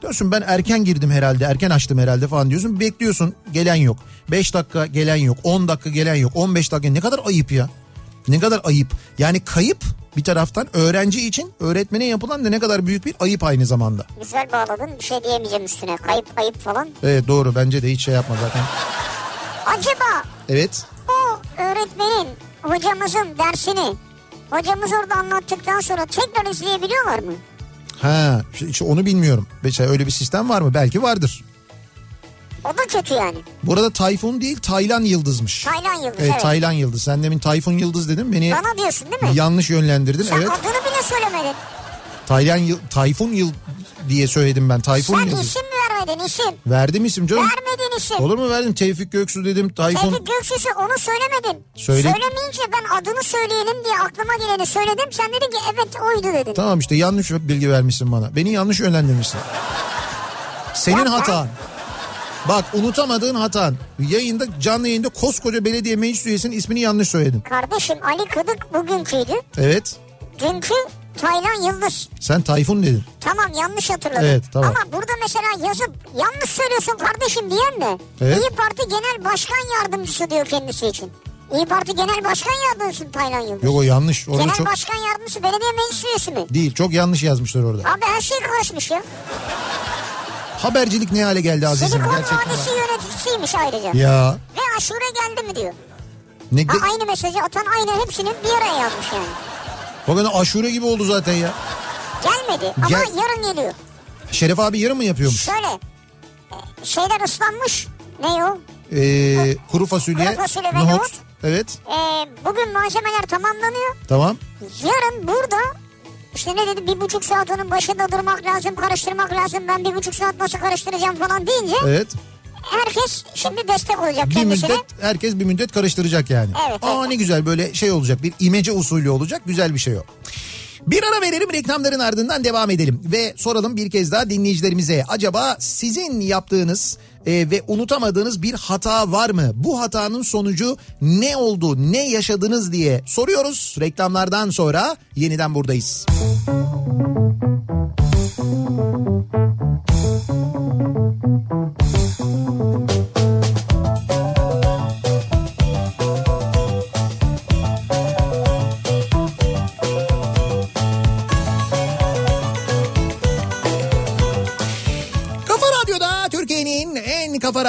Diyorsun ben erken girdim herhalde, erken açtım herhalde falan diyorsun. Bekliyorsun, gelen yok. 5 dakika gelen yok, 10 dakika gelen yok, 15 dakika ne kadar ayıp ya. Ne kadar ayıp. Yani kayıp bir taraftan öğrenci için öğretmene yapılan da ne kadar büyük bir ayıp aynı zamanda. Güzel bağladın. Bir şey diyemeyeceğim üstüne. Kayıp ayıp falan. Evet doğru bence de hiç şey yapma zaten. Acaba Evet. o öğretmenin hocamızın dersini hocamız orada anlattıktan sonra tekrar izleyebiliyorlar mı? Ha işte- onu bilmiyorum. Mesela öyle bir sistem var mı? Belki vardır. O da kötü yani. Bu arada Tayfun değil Taylan Yıldız'mış. Taylan Yıldız Evet, evet. Taylan Yıldız. Sen demin Tayfun Yıldız dedin. Beni Bana diyorsun değil mi? yanlış yönlendirdin. Sen evet. adını bile söylemedin. Taylan Yıl Tayfun Yıl diye söyledim ben. Tayfun Sen Yıldız. isim vermedin isim? Verdim isim canım. Vermedin isim. Olur mu verdim? Tevfik Göksu dedim. Tayfun. Tevfik Göksu'su onu söylemedin. Söyle- Söylemeyince ben adını söyleyelim diye aklıma geleni söyledim. Sen dedin ki evet oydu dedin. Tamam işte yanlış bilgi vermişsin bana. Beni yanlış yönlendirmişsin. Senin Yapma. hatan. Bak unutamadığın hatan. Yayında canlı yayında koskoca belediye meclis üyesinin ismini yanlış söyledin. Kardeşim Ali Kıdık bugünküydü. Evet. Dünkü Taylan Yıldız. Sen Tayfun dedin. Tamam yanlış hatırladım. Evet, tamam. Ama burada mesela yazıp yanlış söylüyorsun kardeşim diyen de Evet. İyi Parti Genel Başkan Yardımcısı diyor kendisi için. İyi Parti Genel Başkan Yardımcısı Taylan Yıldız. Yok o yanlış. Orada Genel çok Başkan Yardımcısı belediye meclis üyesi mi? değil. Çok yanlış yazmışlar orada. Abi her şey karışmış ya. Habercilik ne hale geldi azizim Silikon gerçekten. Vadisi yöneticisiymiş ayrıca. Ya Ve aşure geldi mi diyor. ne Ha, de, aynı mesajı atan aynı hepsini bir araya yazmış yani. Bakın aşure gibi oldu zaten ya. Gelmedi ama Gel- yarın geliyor. Şeref abi yarın mı yapıyormuş? Şöyle e, şeyler ıslanmış Ne o? Ee, kuru fasulye, Kuru fasulye ve nohut. nohut. Evet Ee, bugün malzemeler tamamlanıyor. tamam. Yarın burada işte ne dedi bir buçuk saat onun başında durmak lazım karıştırmak lazım ben bir buçuk saat nasıl karıştıracağım falan deyince Evet. Herkes şimdi destek olacak Bir kendisine. müddet herkes bir müddet karıştıracak yani. Evet, Aa evet. ne güzel böyle şey olacak bir imece usulü olacak güzel bir şey o. Bir ara verelim reklamların ardından devam edelim ve soralım bir kez daha dinleyicilerimize acaba sizin yaptığınız e, ve unutamadığınız bir hata var mı? Bu hatanın sonucu ne oldu, ne yaşadınız diye soruyoruz. Reklamlardan sonra yeniden buradayız. Kafa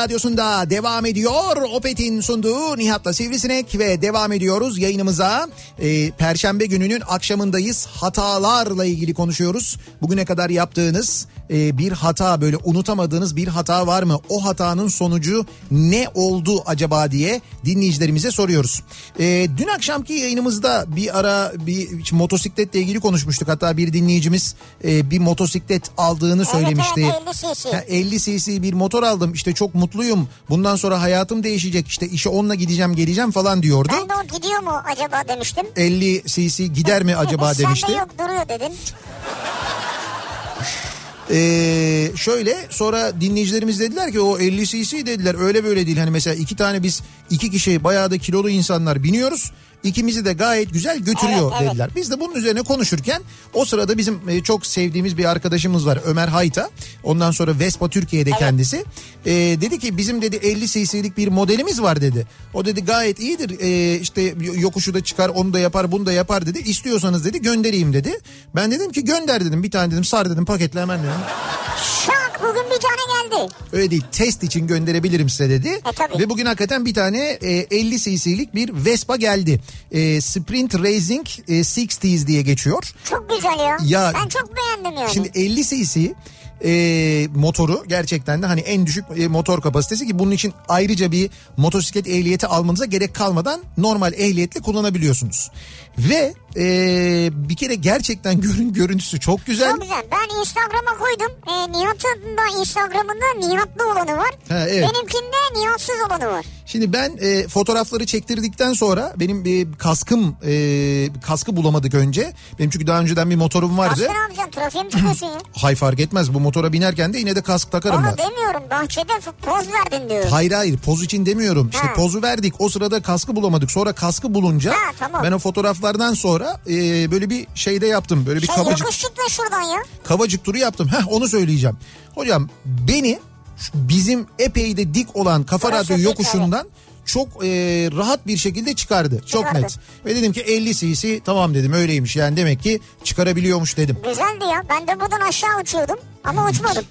radyosunda devam ediyor. Opet'in sunduğu Nihat'la Sivrisinek ve devam ediyoruz yayınımıza. Ee, Perşembe gününün akşamındayız. Hatalarla ilgili konuşuyoruz. Bugüne kadar yaptığınız e, bir hata böyle unutamadığınız bir hata var mı? O hatanın sonucu ne oldu acaba diye dinleyicilerimize soruyoruz. Ee, dün akşamki yayınımızda bir ara bir motosikletle ilgili konuşmuştuk. Hatta bir dinleyicimiz e, bir motosiklet aldığını söylemişti. evet, 50 cc. Ha, 50 cc bir motor aldım işte çok mutluyum. Bundan sonra hayatım değişecek işte işe onunla gideceğim geleceğim falan diyordu. Ben de o gidiyor mu acaba demiştim. 50 cc gider mi acaba Sen demişti. de yok duruyor dedin. Ee, şöyle sonra dinleyicilerimiz dediler ki o 50 cc dediler öyle böyle değil. Hani mesela iki tane biz iki kişi bayağı da kilolu insanlar biniyoruz. İkimizi de gayet güzel götürüyor Evet, evet. dediler. Biz de bunun üzerine konuşurken o sırada bizim e, çok sevdiğimiz bir arkadaşımız var Ömer Hayta. Ondan sonra Vespa Türkiye'de kendisi. Ee, dedi ki bizim dedi 50 cc'lik bir modelimiz var dedi. O dedi gayet iyidir. Ee, işte yokuşu da çıkar onu da yapar bunu da yapar dedi. İstiyorsanız dedi göndereyim dedi. Ben dedim ki gönder dedim bir tane dedim sar dedim paketle hemen dedim. Bugün bir tane geldi. Öyle değil test için gönderebilirim size dedi. E, tabii. Ve bugün hakikaten bir tane e, 50 cc'lik bir Vespa geldi. E, Sprint Racing e, 60s diye geçiyor. Çok güzel ya. Ya- ben çok beğendim yani. Şimdi 50 cc e, motoru gerçekten de hani en düşük e, motor kapasitesi ki bunun için ayrıca bir motosiklet ehliyeti almanıza gerek kalmadan normal ehliyetle kullanabiliyorsunuz. Ve e, bir kere gerçekten görün görüntüsü çok güzel. Çok güzel. Ben Instagram'a koydum. E, Nihat'ın da Instagram'ında Nihatlı olanı var. Ha, evet. Benimkinde Nihatsız olanı var. Şimdi ben e, fotoğrafları çektirdikten sonra benim bir kaskım e, kaskı bulamadık önce. Benim çünkü daha önceden bir motorum vardı. Başka ne yapacaksın? Trafiğe mi çıkıyorsun [CLEARS THROAT] ya? Hay fark etmez bu motora binerken de yine de kask takarım Onu ben. demiyorum. Bahçede poz verdin diyorum. Hayır hayır poz için demiyorum. İşte Ha. pozu verdik o sırada kaskı bulamadık. Sonra kaskı bulunca Ha, tamam. ben o fotoğraflardan sonra e, böyle bir şeyde yaptım. Böyle bir Şey kabacık, yokuş çıktı şuradan ya. kabacık turu yaptım. Heh onu söyleyeceğim. Hocam beni bizim epey de dik olan Kafa Radyo yokuşundan çok e, rahat bir şekilde çıkardı. Çok Çıkardı. net. Ve dedim ki 50 cc tamam dedim öyleymiş yani demek ki çıkarabiliyormuş dedim. Güzeldi ya. Ben de buradan aşağı uçuyordum ama uçmadım.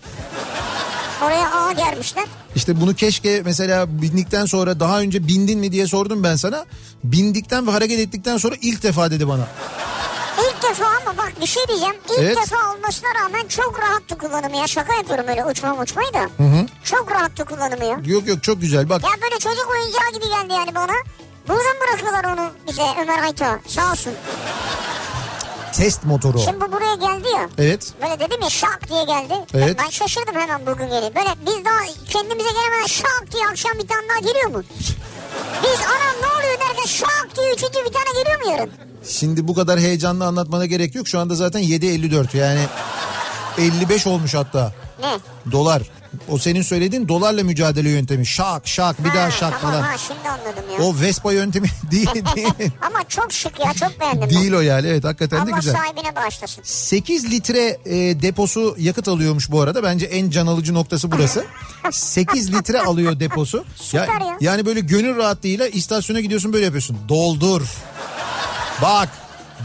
Oraya ağa germişler. İşte bunu keşke mesela bindikten sonra daha önce bindin mi diye sordum ben sana. Bindikten ve hareket ettikten sonra ilk defa dedi bana. Defa ama bak bir şey diyeceğim. İlk Evet. defa olmasına rağmen çok rahattı kullanımı ya. Şaka yapıyorum öyle uçmam uçmayı da. Çok rahattı kullanımı ya. Yok yok çok güzel bak. Ya böyle çocuk oyuncağı gibi geldi yani bana. Buradan bırakıyorlar onu bize Ömer Hayta. Sağ olsun. Test motoru. Şimdi bu buraya geldi ya. Evet. Böyle dedim ya şak diye geldi. Evet. Ben şaşırdım hemen bugün geliyor. Böyle biz daha kendimize gelemeden şak diye akşam bir tane daha geliyor mu? Biz anam ne oluyor derken şak diye üçüncü bir tane geliyor mu yarın? Şimdi bu kadar heyecanlı anlatmana gerek yok. Şu anda zaten 7.54 yani 55 olmuş hatta Ne? dolar. O senin söylediğin dolarla mücadele yöntemi. Şak şak bir Ha, daha şak tamam, falan. Ha, şimdi anladım ya. O Vespa yöntemi [LAUGHS] değil [LAUGHS] değil. Ama çok şık ya çok beğendim. değil o yani evet hakikaten ben. de Allah güzel. sahibine bağışlasın. 8 litre e, deposu yakıt alıyormuş bu arada. Bence en can alıcı noktası burası. [LAUGHS] 8 litre alıyor deposu. Süper ya. Yani böyle gönül rahatlığıyla istasyona gidiyorsun böyle yapıyorsun. Doldur. Bak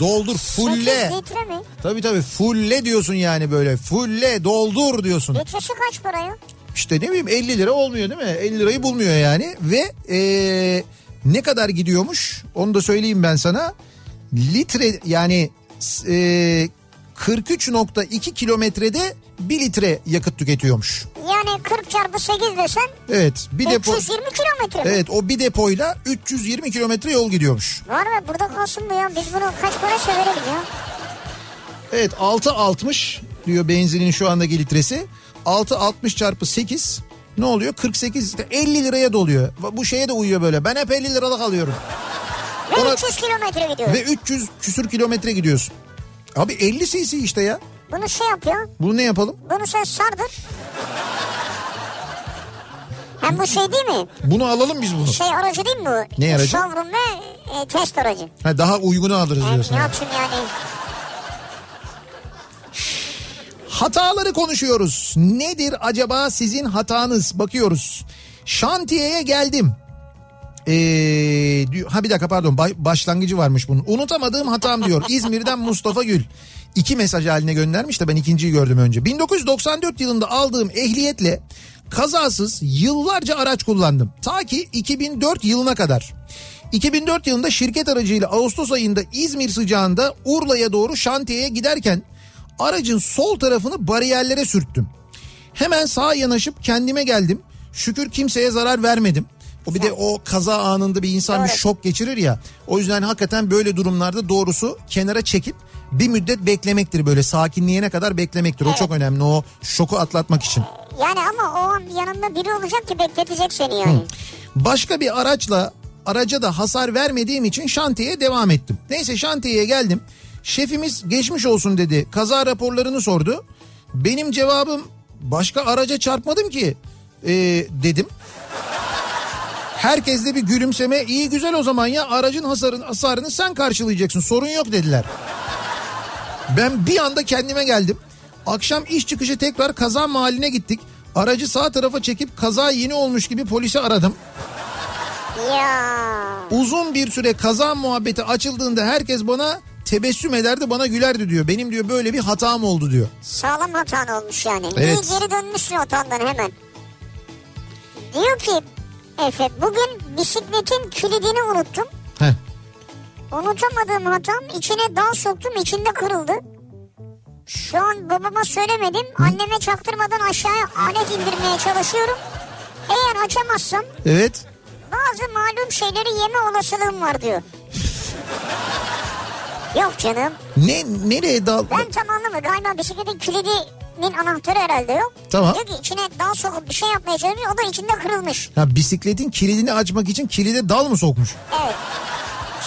doldur fulle. 8 litre mi? Tabii tabii fulle diyorsun yani böyle. Fulle doldur diyorsun. Litresi kaç para ya? İşte ne bileyim 50 lira olmuyor değil mi? 50 lirayı bulmuyor yani. Ve e, ne kadar gidiyormuş onu da söyleyeyim ben sana. Litre yani e, 43.2 kilometrede 1 litre yakıt tüketiyormuş. Yani 40 çarpı 8 desen Evet bir depo 320 kilometre? Evet o bir depoyla 320 kilometre yol gidiyormuş. Var mı? Burada kalsın bu ya. Biz bunu kaç para verelim ya? Evet 6.60 diyor benzinin şu andaki litresi. 6.60 çarpı 8 ne oluyor? 48 işte 50 liraya doluyor. Bu şeye de uyuyor böyle. Ben hep 50 liralık alıyorum. Ve Ona- 300 kilometre gidiyor. Ve 300 küsür kilometre gidiyorsun. Abi 50 cc işte ya. Bunu şey yap ya. Bunu ne yapalım? Bunu sen sardır. Hem bu şey değil mi? Bunu alalım biz bunu. Şey aracı değil mi bu? Ne aracı? Showroom ve e, test aracı. Ha, daha uygunu alırız Yani diyorsun. ne yapayım yani? Hataları konuşuyoruz. Nedir acaba sizin hatanız? Bakıyoruz. Şantiyeye geldim. Ee, diyor- ha bir dakika pardon başlangıcı varmış bunun. Unutamadığım hatam diyor. [LAUGHS] İzmir'den Mustafa Gül. İki mesaj haline göndermiş de ben ikinciyi gördüm önce. 1994 yılında aldığım ehliyetle kazasız yıllarca araç kullandım. Ta ki 2004 yılına kadar. 2004 yılında şirket aracıyla Ağustos ayında İzmir sıcağında Urla'ya doğru şantiyeye giderken aracın sol tarafını bariyerlere sürttüm. Hemen sağa yanaşıp kendime geldim. Şükür kimseye zarar vermedim. O bir de o kaza anında bir insan bir Doğru. şok geçirir ya. O yüzden hakikaten böyle durumlarda doğrusu kenara çekip bir müddet beklemektir böyle sakinleyene kadar beklemektir. O çok önemli o şoku atlatmak için. Yani ama o an yanında biri olacak ki bekletecek seni yani. Başka bir araçla araca da hasar vermediğim için şantiyeye devam ettim. Neyse şantiyeye geldim. Şefimiz geçmiş olsun dedi. Kaza raporlarını sordu. Benim cevabım başka araca çarpmadım ki ee, dedim. Herkes de bir gülümseme iyi güzel o zaman ya aracın hasarın, hasarını sen karşılayacaksın sorun yok dediler. Ben bir anda kendime geldim. Akşam iş çıkışı tekrar kaza mahalline gittik. Aracı sağ tarafa çekip kaza yeni olmuş gibi polisi aradım. Ya. Uzun bir süre kaza muhabbeti açıldığında herkes bana tebessüm ederdi bana gülerdi diyor. Benim diyor böyle bir hatam oldu diyor. Sağlam hatan olmuş yani. Evet. İyi geri dönmüşsün hatandan hemen. Diyor ki Efe bugün bisikletin kilidini unuttum. Heh. Unutamadığım hatam içine dal soktum içinde kırıldı. Şu an babama söylemedim. Anneme çaktırmadan aşağıya alet indirmeye çalışıyorum. Eğer açamazsam Evet. bazı malum şeyleri yeme olasılığım var diyor. [LAUGHS] Yok canım. Ne nereye dal? Ben tam anlamadım. Galiba bisikletin kilidinin anahtarı herhalde yok. Tamam. Diyor ki içine dal sokup bir şey yapmaya çalışıyor. O da içinde kırılmış. Ya bisikletin kilidini açmak için kilide dal mı sokmuş? Evet.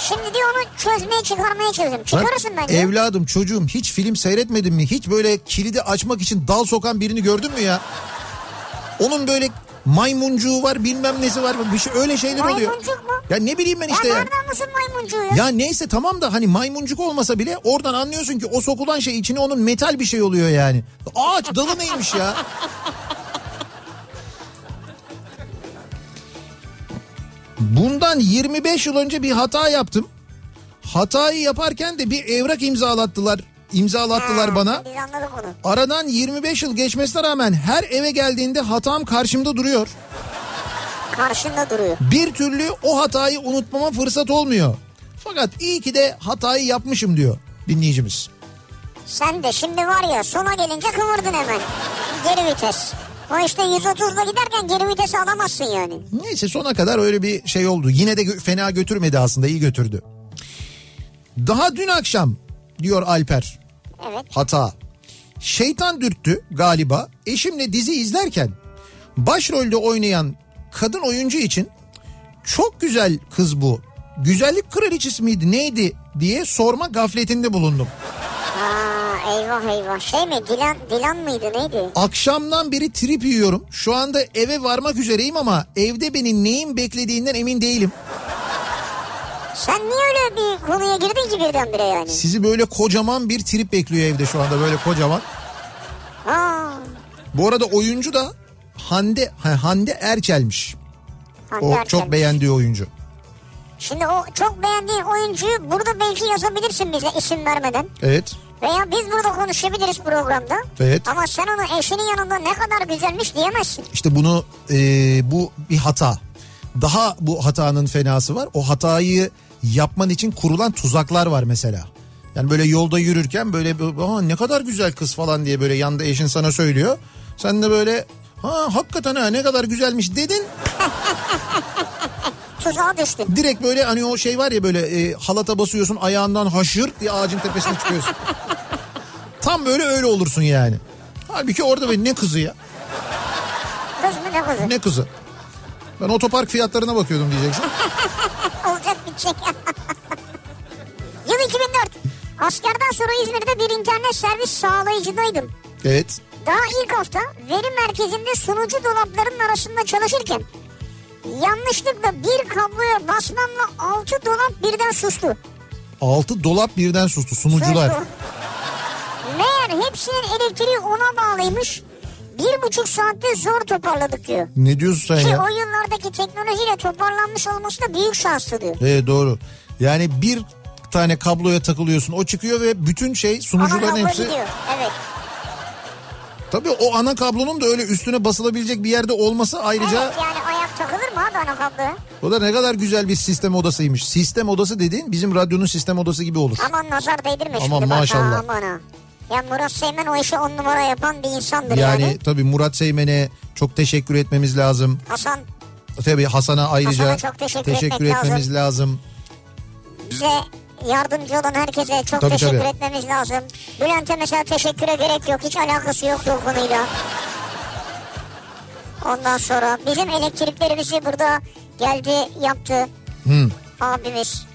Şimdi diyor onu çözmeye çıkarmaya çalışıyorum. Çıkarırsın bence. evladım çocuğum hiç film seyretmedin mi? Hiç böyle kilidi açmak için dal sokan birini gördün mü ya? Onun böyle maymuncuğu var bilmem nesi var. Bir şey öyle şeyler oluyor. Maymuncuk mu? Ya ne bileyim ben işte ya ya. nereden bulsun maymuncuğu ya? Ya neyse tamam da hani maymuncuk olmasa bile oradan anlıyorsun ki o sokulan şey içine onun metal bir şey oluyor yani. Ağaç dalı neymiş ya? Bundan 25 yıl önce bir hata yaptım. Hatayı yaparken de bir evrak imzalattılar. İmzalattılar Ha, bana. Biz anladık onu. Aradan 25 yıl geçmesine rağmen her eve geldiğinde hatam karşımda duruyor. Karşında duruyor. Bir türlü o hatayı unutmama fırsat olmuyor. Fakat iyi ki de hatayı yapmışım diyor dinleyicimiz. Sen de şimdi var ya sona gelince kıvırdın hemen. Geri vites. O işte 130'la giderken geri vitesi alamazsın yani. Neyse sona kadar öyle bir şey oldu. Yine de fena götürmedi aslında iyi götürdü. Daha dün akşam diyor Alper Evet. hata. Şeytan dürttü galiba. Eşimle dizi izlerken başrolde oynayan kadın oyuncu için çok güzel kız bu. Güzellik kraliçesi miydi neydi diye sorma gafletinde bulundum. Aa, eyvah eyvah. Şey mi Dilan, Dilan mıydı neydi? Akşamdan beri trip yiyorum. Şu anda eve varmak üzereyim ama evde beni neyin beklediğinden emin değilim. Sen niye öyle bir konuya girdin ki birdenbire yani? Sizi böyle kocaman bir trip bekliyor evde şu anda böyle kocaman. Aa, Bu arada oyuncu da Hande ha, Hande Erçel'miş. Hande O Erçel. çok beğendiği oyuncu. Şimdi o çok beğendiğin oyuncuyu burada belki yazabilirsin bize isim vermeden. Evet. Veya biz burada konuşabiliriz programda. Evet. Ama sen onu eşinin yanında ne kadar güzelmiş diyemezsin. İşte bunu e, bu bir hata. Daha bu hatanın fenası var. O hatayı yapman için kurulan tuzaklar var mesela. Yani böyle yolda yürürken böyle Aa, ne kadar güzel kız falan diye böyle yanda eşin sana söylüyor. Sen de böyle Ha hakikaten ha ne kadar güzelmiş dedin. [LAUGHS] Tuzağa düştün. Direkt böyle hani o şey var ya böyle e, halata basıyorsun ayağından haşır diye ağacın tepesine çıkıyorsun. [LAUGHS] Tam böyle öyle olursun yani. Halbuki orada böyle ne kızı ya? Kız mı ne kızı? Ne kızı? Ben otopark fiyatlarına bakıyordum diyeceksin. [LAUGHS] Olacak bitecek. [LAUGHS] Yıl 2004. Askerden sonra İzmir'de bir internet servis sağlayıcıdaydım. Evet. Daha ilk hafta veri merkezinde sunucu dolaplarının arasında çalışırken yanlışlıkla bir kabloya basmamla 6 dolap birden sustu. Altı dolap birden sustu sunucular. Sustu. Meğer hepsinin elektriği ona bağlıymış. Bir buçuk saatte zor toparladık diyor. Ne diyorsun sen Ki ya? o yıllardaki teknolojiyle toparlanmış olması da büyük şanstı diyor. Evet doğru. Yani bir tane kabloya takılıyorsun o çıkıyor ve bütün şey sunucuların hepsi. gidiyor. Evet. Tabii o ana kablonun da öyle üstüne basılabilecek bir yerde olması ayrıca Evet yani ayak takılır mı abi ana kabloya? o da ne kadar güzel bir sistem odasıymış. Sistem odası dediğin bizim radyonun sistem odası gibi olur. Aman nazar değdirme Aman şimdi bak ha, maşallah. aman ha. Ya Murat Seymen o işi on numara yapan bir insandır Yani, yani. tabii Murat Seymen'e çok teşekkür etmemiz lazım. Hasan Tabii Hasan'a ayrıca Hasan'a çok teşekkür etmek etmemiz lazım. bize yardımcı olan herkese çok Tabii, teşekkür tabii. etmemiz lazım. Bülent'e mesela teşekküre gerek yok. Hiç alakası yok o konuyla. Ondan sonra bizim elektriklerimizi burada geldi yaptı Hı. abimiz.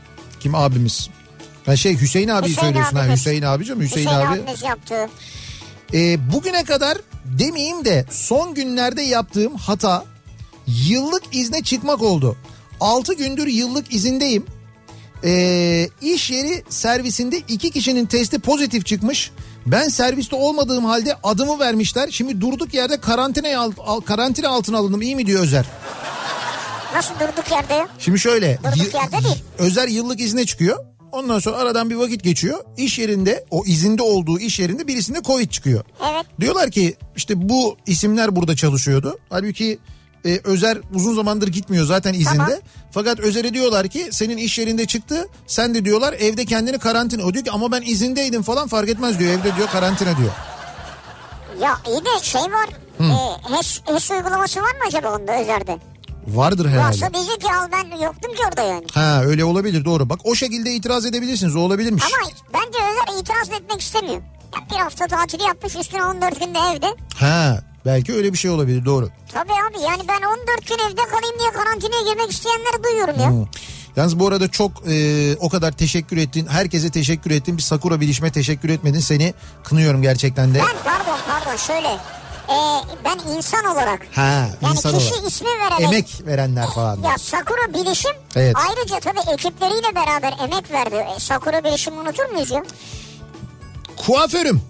Kim abimiz? Ha şey Hüseyin abi Hüseyin söylüyorsun ha abimiz. Hüseyin abicim Hüseyin, Hüseyin abi. abimiz yaptı. Ee, bugüne kadar demeyeyim de son günlerde yaptığım hata yıllık izne çıkmak oldu. 6 gündür yıllık izindeyim. Ee, iş yeri servisinde iki kişinin testi pozitif çıkmış. Ben serviste olmadığım halde adımı vermişler. Şimdi durduk yerde karantina, alt, al- karantina altına alındım. İyi mi diyor Özer? Nasıl durduk yerde? Şimdi şöyle. Durduk yerde değil. Özer yıllık izne çıkıyor. Ondan sonra aradan bir vakit geçiyor. İş yerinde o izinde olduğu iş yerinde birisinde Covid çıkıyor. Evet. Diyorlar ki işte bu isimler burada çalışıyordu. Halbuki e, Özer uzun zamandır gitmiyor zaten izinde. Tamam. Fakat Özer'e diyorlar ki senin iş yerinde çıktı. Sen de diyorlar evde kendini karantina. O diyor ki ama ben izindeydim falan fark etmez diyor. Evde diyor karantina diyor. Ya iyi de şey var. E, HES, HES uygulaması var mı acaba onda özerde? Vardır herhalde. Varsa diyecek ki al ben yoktum ki orada yani. Ha öyle olabilir doğru. Bak o şekilde itiraz edebilirsiniz. O olabilirmiş. Ama bence Özer itiraz etmek istemiyor. Ya bir hafta tatili yapmış üstüne 14 günde evde. Ha belki öyle bir şey olabilir doğru. Tabii abi yani ben 14 gün evde kalayım diye karantinaya girmek isteyenleri duyuyorum ya. Hı. Yalnız bu arada çok e, o kadar teşekkür ettin. Herkese teşekkür ettin. Bir Sakura bilişime teşekkür etmedin. Seni kınıyorum gerçekten de. Ben pardon pardon şöyle. Ee, ben insan olarak. Ha Yani insan kişi olarak. ismi vererek. Emek verenler falan. Ya Sakura Bilişim Evet. ayrıca tabii ekipleriyle beraber emek verdi. E, Sakura Bilişim'i unutur muyuz ya? Kuaförüm.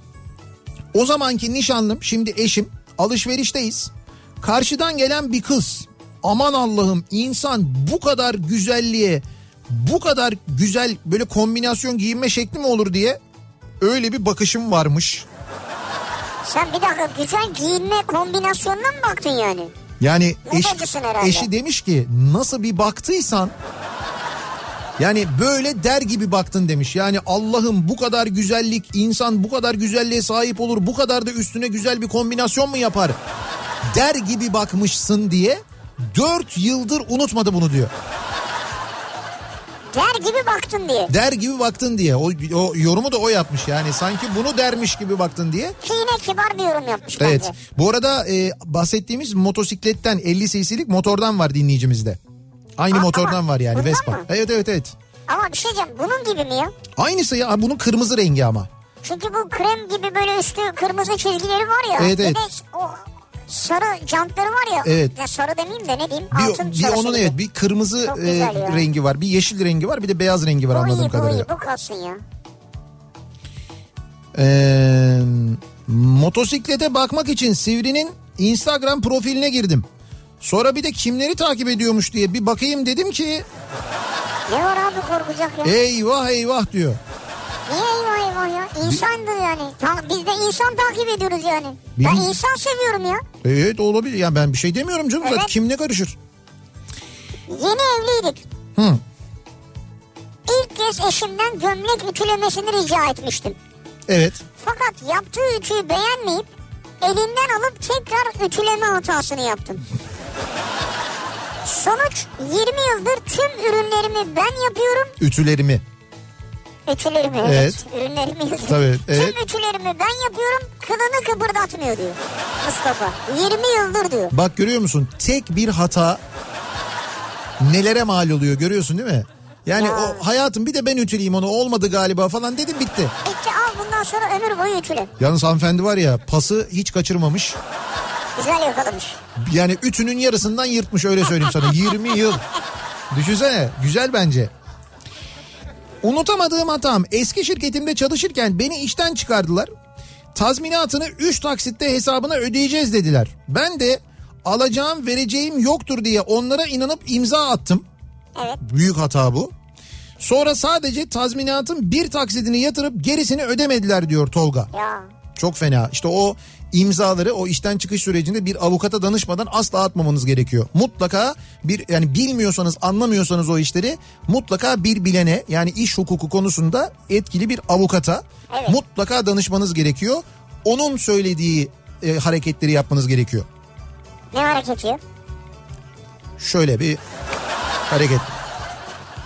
O zamanki nişanlım şimdi eşim alışverişteyiz. Karşıdan gelen bir kız. Aman Allah'ım insan bu kadar güzelliğe bu kadar güzel böyle kombinasyon giyinme şekli mi olur diye öyle bir bakışım varmış. Sen bir dakika güzel giyinme kombinasyonuna mı baktın yani? Yani eş, eşi demiş ki nasıl bir baktıysan yani böyle der gibi baktın demiş. Yani Allah'ım bu kadar güzellik insan bu kadar güzelliğe sahip olur bu kadar da üstüne güzel bir kombinasyon mu yapar? Der gibi bakmışsın diye 4 yıldır unutmadı bunu diyor. Der gibi baktın diye. Der gibi baktın diye. O, o yorumu da o yapmış yani sanki bunu dermiş gibi baktın diye. Ki yine kibar bir yorum yapmış Evet. bence. Bu arada e, bahsettiğimiz motosikletten 50 cc'lik motordan var dinleyicimizde. Aynı Aa, motordan var yani Vespa. mı? Evet evet evet. Ama bir şey diyeceğim bunun gibi mi ya? Aynısı ya bunun kırmızı rengi ama. Çünkü bu krem gibi böyle üstü kırmızı çizgileri var ya. Evet, Bir evet. de o sarı jantları var ya. Evet. Ya sarı demeyeyim de ne diyeyim Bir, altın bir onun gibi. evet bir kırmızı e, rengi var. Bir yeşil rengi var bir de beyaz rengi var Bu anladığım iyi bu kadarıyla. iyi bu kalsın ya. Ee, motosiklete bakmak için Sivri'nin Instagram profiline girdim. Sonra bir de kimleri takip ediyormuş diye bir bakayım dedim ki Ne var abi korkacak ya? eyvah eyvah diyor. Niye eyvah eyvah ya? İnsandır yani. Ta- biz de insan takip ediyoruz yani. Ben Benim- insan seviyorum ya. Evet olabilir yani ben bir şey demiyorum canım zaten Evet. kim ne karışır. Yeni evliydik. Hı. İlk kez eşimden gömlek ütülemesini rica etmiştim. Evet. Fakat yaptığı ütüyü beğenmeyip elinden alıp tekrar ütüleme hatasını yaptım. Sonuç 20 yıldır tüm ürünlerimi ben yapıyorum. Ütülerimi. Ütülerimi evet. Evet. Ürünlerimi yazıyor. Tabii, evet. Tüm ütülerimi ben yapıyorum. Kılını kıpırdatmıyor diyor Mustafa. 20 yıldır diyor. Bak görüyor musun? Tek bir hata nelere mal oluyor görüyorsun değil mi? Yani Ya. o hayatım bir de ben ütüleyeyim onu olmadı galiba falan dedim bitti. Bitti al bundan sonra ömür boyu ütüle. Yalnız hanımefendi var ya pası hiç kaçırmamış. Güzel yakalamış. Yani ütünün yarısından yırtmış öyle söyleyeyim sana. [LAUGHS] 20 yıl. Düşünsene güzel bence. Unutamadığım hatam eski şirketimde çalışırken beni işten çıkardılar. Tazminatını 3 taksitte hesabına ödeyeceğiz dediler. Ben de alacağım vereceğim yoktur diye onlara inanıp imza attım. Evet. Büyük hata bu. Sonra sadece tazminatın bir taksidini yatırıp gerisini ödemediler diyor Tolga. Ya Çok fena. İşte o imzaları o işten çıkış sürecinde bir avukata danışmadan asla atmamanız gerekiyor. Mutlaka bir yani bilmiyorsanız anlamıyorsanız o işleri mutlaka bir bilene yani iş hukuku konusunda etkili bir avukata Evet. mutlaka danışmanız gerekiyor. Onun söylediği e, hareketleri yapmanız gerekiyor. ne hareketi? Şöyle bir hareket.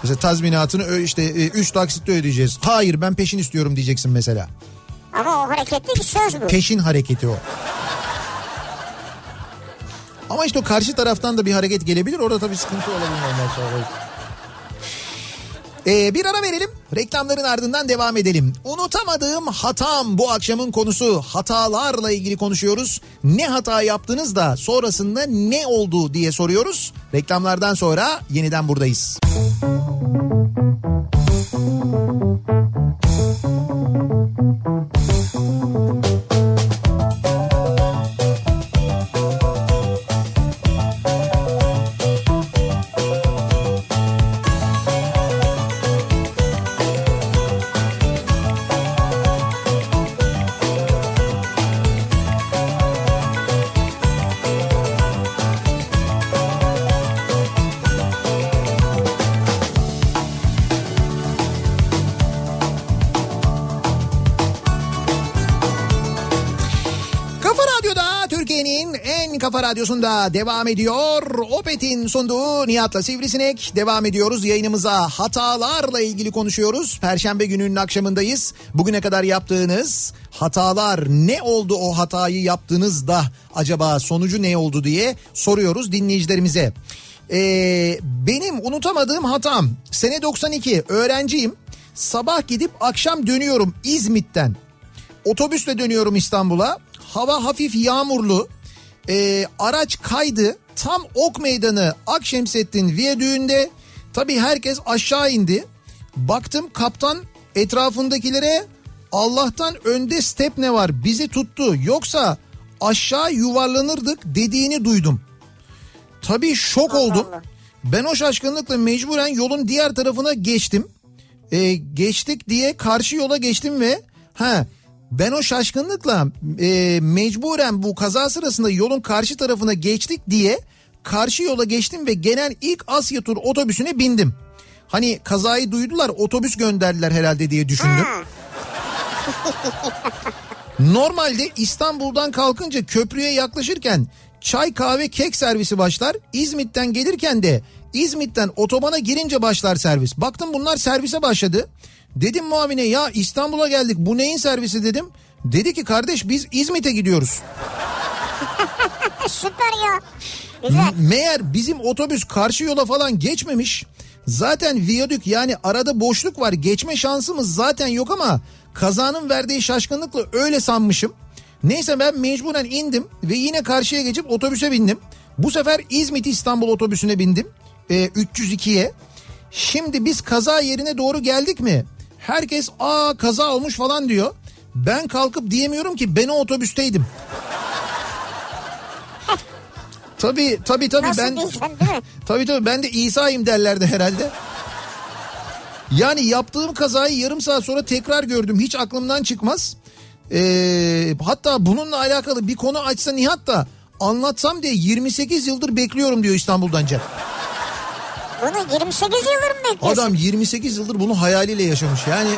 Mesela tazminatını işte 3 taksitte ödeyeceğiz. Hayır ben peşin istiyorum diyeceksin mesela. Ama o hareket değil söz bu. Peşin hareketi o. Ama işte o karşı taraftan da bir hareket gelebilir. Orada tabii sıkıntı olabilir ondan sonra. Ee, bir ara verelim. Reklamların ardından devam edelim. Unutamadığım hatam bu akşamın konusu. Hatalarla ilgili konuşuyoruz. Ne hata yaptınız da sonrasında ne oldu diye soruyoruz. Reklamlardan sonra yeniden buradayız. Kafa radyosunda devam ediyor. Opet'in sunduğu Nihat'la Sivrisinek devam ediyoruz yayınımıza. Hatalarla ilgili konuşuyoruz. Perşembe gününün akşamındayız. Bugüne kadar yaptığınız hatalar ne oldu o hatayı yaptığınızda acaba sonucu ne oldu diye soruyoruz dinleyicilerimize. Ee, benim unutamadığım hatam sene 92 öğrenciyim. Sabah gidip akşam dönüyorum İzmit'ten. Otobüsle dönüyorum İstanbul'a. Hava hafif yağmurlu. Ee, araç kaydı. Tam Ok Meydanı Akşemsettin Viyadüğü'nde. Tabii herkes aşağı indi. Baktım kaptan etrafındakilere Allah'tan önde step ne var bizi tuttu. Yoksa aşağı yuvarlanırdık dediğini duydum. Tabii şok oldum. Allah. Ben o şaşkınlıkla mecburen yolun diğer tarafına geçtim. Ee, geçtik diye karşı yola geçtim ve ha ben o şaşkınlıkla e, mecburen bu kaza sırasında yolun karşı tarafına geçtik diye karşı yola geçtim ve genel ilk Asya tur otobüsüne bindim. Hani kazayı duydular otobüs gönderdiler herhalde diye düşündüm. [LAUGHS] Normalde İstanbul'dan kalkınca köprüye yaklaşırken çay kahve kek servisi başlar. İzmit'ten gelirken de İzmit'ten otobana girince başlar servis. Baktım bunlar servise başladı. Dedim muavine ya İstanbul'a geldik bu neyin servisi dedim. Dedi ki kardeş biz İzmit'e gidiyoruz. Süper ya. Güzel. Meğer bizim otobüs karşı yola falan geçmemiş. Zaten viyadük yani arada boşluk var. Geçme şansımız zaten yok ama kazanın verdiği şaşkınlıkla öyle sanmışım. Neyse ben mecburen indim ve yine karşıya geçip otobüse bindim. Bu sefer İzmit İstanbul otobüsüne bindim. Ee, 302'ye. Şimdi biz kaza yerine doğru geldik mi? Herkes aa kaza olmuş falan diyor. Ben kalkıp diyemiyorum ki ben o otobüsteydim. [LAUGHS] Tabii tabii Nasıl ben [LAUGHS] tabii tabii ben de İsa'yım derlerdi herhalde. Yani yaptığım kazayı yarım saat sonra tekrar gördüm. Hiç aklımdan çıkmaz. Ee, hatta bununla alakalı bir konu açsa Nihat da anlatsam diye 28 yıldır bekliyorum diyor İstanbul'dan Cem. Bunu 28 yıldır mı bekliyorsun? Adam 28 yıldır bunu hayaliyle yaşamış. Yani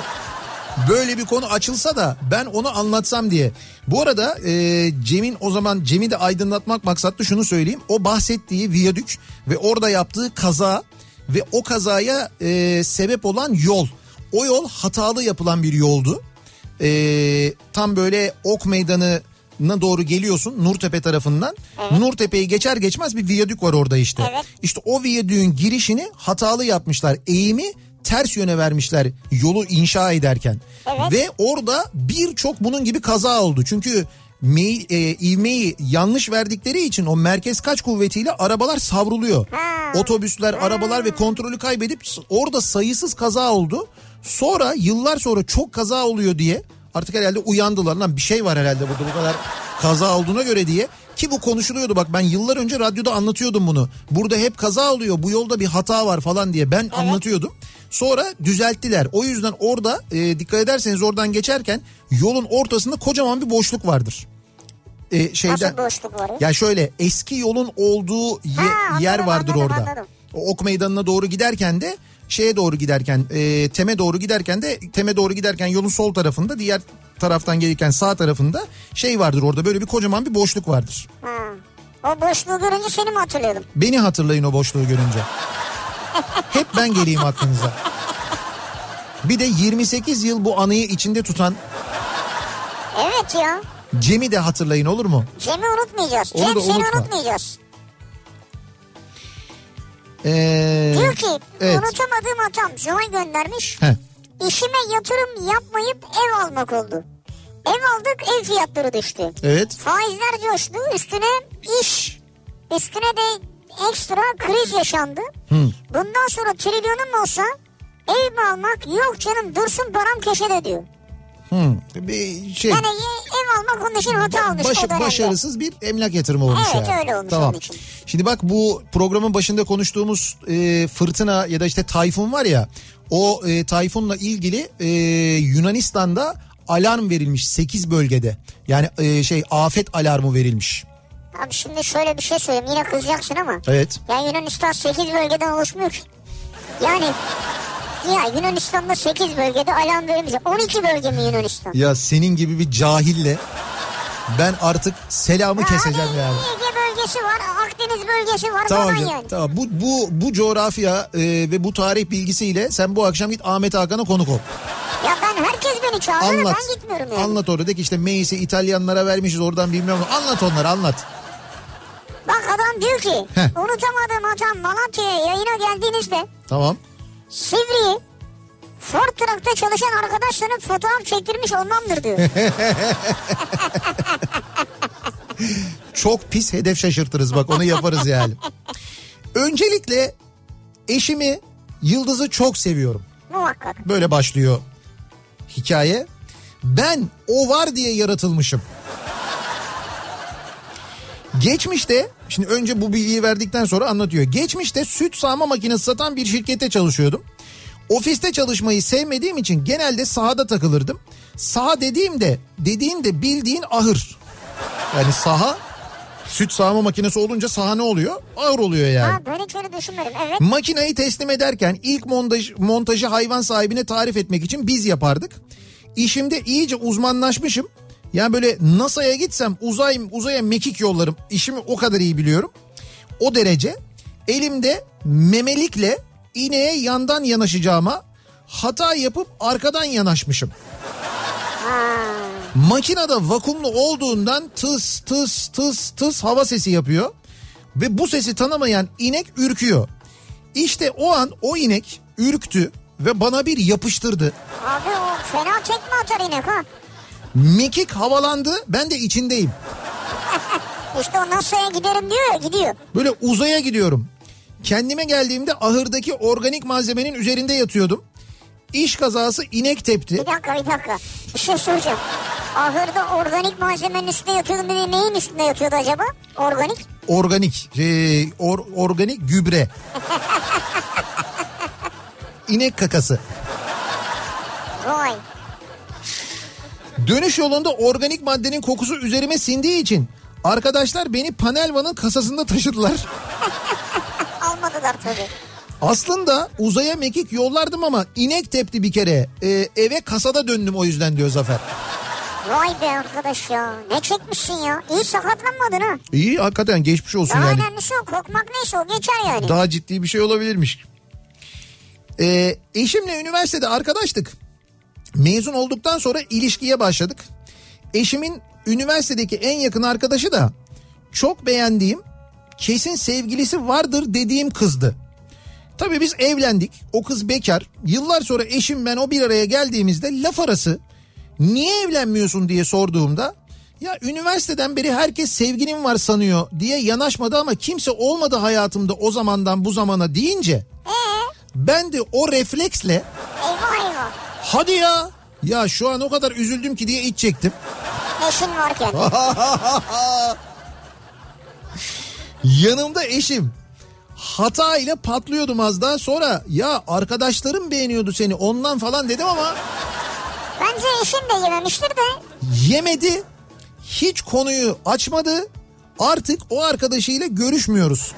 böyle bir konu açılsa da ben onu anlatsam diye. Bu arada e, Cem'in o zaman Cem'i de aydınlatmak maksatlı şunu söyleyeyim. O bahsettiği viyadük ve orada yaptığı kaza ve o kazaya e, sebep olan yol. O yol hatalı yapılan bir yoldu. E, tam böyle ok meydanına doğru geliyorsun Nurtepe tarafından. Nurtepe'yi geçer geçmez bir viyadük var orada işte. Evet. İşte o viyadüğün girişini hatalı yapmışlar. Eğimi ters yöne vermişler yolu inşa ederken. Evet. Ve orada birçok bunun gibi kaza oldu. Çünkü mey, e, ivmeyi yanlış verdikleri için o merkez kaç kuvvetiyle arabalar savruluyor. Ha. Otobüsler, arabalar ve kontrolü kaybedip orada sayısız kaza oldu. Sonra yıllar sonra çok kaza oluyor diye artık herhalde uyandılar lan bir şey var herhalde burada bu kadar kaza olduğuna göre diye. Ki bu konuşuluyordu bak ben yıllar önce radyoda anlatıyordum bunu. Burada hep kaza oluyor bu yolda bir hata var falan diye ben anlatıyordum. Sonra düzelttiler. O yüzden orada e, dikkat ederseniz oradan geçerken yolun ortasında kocaman bir boşluk vardır. E, şeyden, Nasıl boşluk var? ya? ya şöyle eski yolun olduğu ye- Ha, yer vardır anladım, orada. anladım. O ok meydanına doğru giderken de şeye doğru giderken e, teme doğru giderken de teme doğru giderken yolun sol tarafında diğer taraftan gelirken sağ tarafında şey vardır orada böyle bir kocaman bir boşluk vardır. Ha. O boşluğu görünce seni mi hatırlıyordum? Beni hatırlayın o boşluğu görünce. Hep ben geleyim aklınıza. Bir de 28 yıl bu anıyı içinde tutan Evet ya. Cem'i de hatırlayın olur mu? Cem'i unutmayacağız. Onu Cem seni unutma. unutmayacağız. Ee, Diyor ki evet. unutamadığım hatam Zuhal göndermiş. Heh. İşime yatırım yapmayıp ev almak oldu. Ev aldık ev fiyatları düştü. Evet. Faizler coştu üstüne iş üstüne de ekstra kriz yaşandı. Bundan sonra trilyonum olsa ev mi almak yok canım dursun param köşede diyor. Hmm. Bir şey Yani ev almak onun için hata o dönemde. başarısız bir emlak yatırımı olmuş Evet, yani. öyle olmuş tamam. onun için. Şimdi bak bu programın başında konuştuğumuz e, fırtına ya da işte tayfun var ya o e, tayfunla ilgili e, Yunanistan'da alarm verilmiş 8 bölgede. Yani e, şey afet alarmı verilmiş. Abi şimdi şöyle bir şey söyleyeyim yine kızacaksın ama. Evet. Ya Yunanistan 8 bölgeden oluşmuyor ki. Yani ya Yunanistan'da 8 bölgede alarm verilmiş. 12 bölge mi Yunanistan? Ya senin gibi bir cahille ben artık selamı keseceğim hani yani. Ege bölgesi var, Akdeniz bölgesi var Tamam falan canım, yani. tamam. Bu bu bu coğrafya e, ve bu tarih bilgisiyle sen bu akşam git Ahmet Hakan'a konuk ol. Ya ben herkes beni çağırıyor Anlat. ben gitmiyorum yani. Anlat orada de ki işte Meis'i İtalyanlara vermişiz oradan bilmem ne. Anlat onları anlat. Bak adam diyor ki Heh. unutamadığım hatam Malatya'ya yayına geldiğinizde Tamam. Sivri'yi Ford Truck'ta çalışan arkadaşların fotoğraf çektirmiş olmamdır diyor. [LAUGHS] Çok pis hedef şaşırtırız bak onu yaparız yani. Öncelikle eşimi Yıldız'ı çok seviyorum. Muhakkak. Böyle başlıyor hikaye. Ben o var diye yaratılmışım. Geçmişte şimdi önce bu bilgiyi verdikten sonra anlatıyor. Geçmişte süt sağma makinesi satan bir şirkette çalışıyordum. Ofiste çalışmayı sevmediğim için genelde sahada takılırdım. Saha dediğimde dediğimde bildiğin ahır. Yani saha süt sağma makinesi olunca saha ne oluyor? Ahır oluyor yani. Ha böyle hiç öyle düşünmedim. Evet. Makinayı teslim ederken ilk montaj, montajı hayvan sahibine tarif etmek için biz yapardık. İşimde iyice uzmanlaşmışım. Yani böyle NASA'ya gitsem uzay uzaya mekik yollarım. İşimi o kadar iyi biliyorum. O derece elimde memelikle ineğe yandan yanaşacağıma hata yapıp arkadan yanaşmışım. Makinede vakumlu olduğundan tıs tıs tıs tıs hava sesi yapıyor. Ve bu sesi tanımayan inek ürküyor. İşte o an o inek ürktü ve bana bir yapıştırdı. Abi o fena tekme atar inek ha. Mekik havalandı ben de içindeyim. [LAUGHS] İşte o NASA'ya giderim diyor ya gidiyor. Böyle uzaya gidiyorum. Kendime geldiğimde ahırdaki organik malzemenin üzerinde yatıyordum. İş kazası inek tepti. Bir dakika bir dakika. Bir şey soracağım. Ahırda organik malzemenin üstünde yatıyordu. Bir neyin üstünde yatıyordu acaba? Organik. Organik, e, or- organik gübre. [LAUGHS] İnek kakası. Vay. Dönüş yolunda organik maddenin kokusu üzerime sindiği için arkadaşlar beni panel vanın kasasında taşıdılar. [LAUGHS] Almadılar tabii. Aslında uzaya mekik yollardım ama inek tepti bir kere. Ee, eve kasada döndüm o yüzden diyor Zafer. Vay be arkadaş ya. Ne çekmişsin ya. İyi sakatlanmadın ha. İyi hakikaten geçmiş olsun Daha yani. önemlisi o. Korkmak neyse o geçer yani. Daha ciddi bir şey olabilirmiş. Ee, eşimle üniversitede arkadaştık. Mezun olduktan sonra ilişkiye başladık. Eşimin üniversitedeki en yakın arkadaşı da çok beğendiğim, kesin sevgilisi vardır dediğim kızdı. Tabii biz evlendik. O kız bekar. Yıllar sonra eşim ben o bir araya geldiğimizde laf arası niye evlenmiyorsun diye sorduğumda ya üniversiteden beri herkes sevgilim var sanıyor diye yanaşmadı ama kimse olmadı hayatımda o zamandan bu zamana deyince Ee, ben de o refleksle eyvah. Hadi ya ya şu an o kadar üzüldüm ki diye iç çektim. Eşin varken. [LAUGHS] Yanımda eşim. Hata ile patlıyordum az daha sonra ya arkadaşlarım beğeniyordu seni ondan falan dedim ama Bence eşin de yememiştir de. yemedi. Hiç konuyu açmadı. Artık o arkadaşıyla görüşmüyoruz.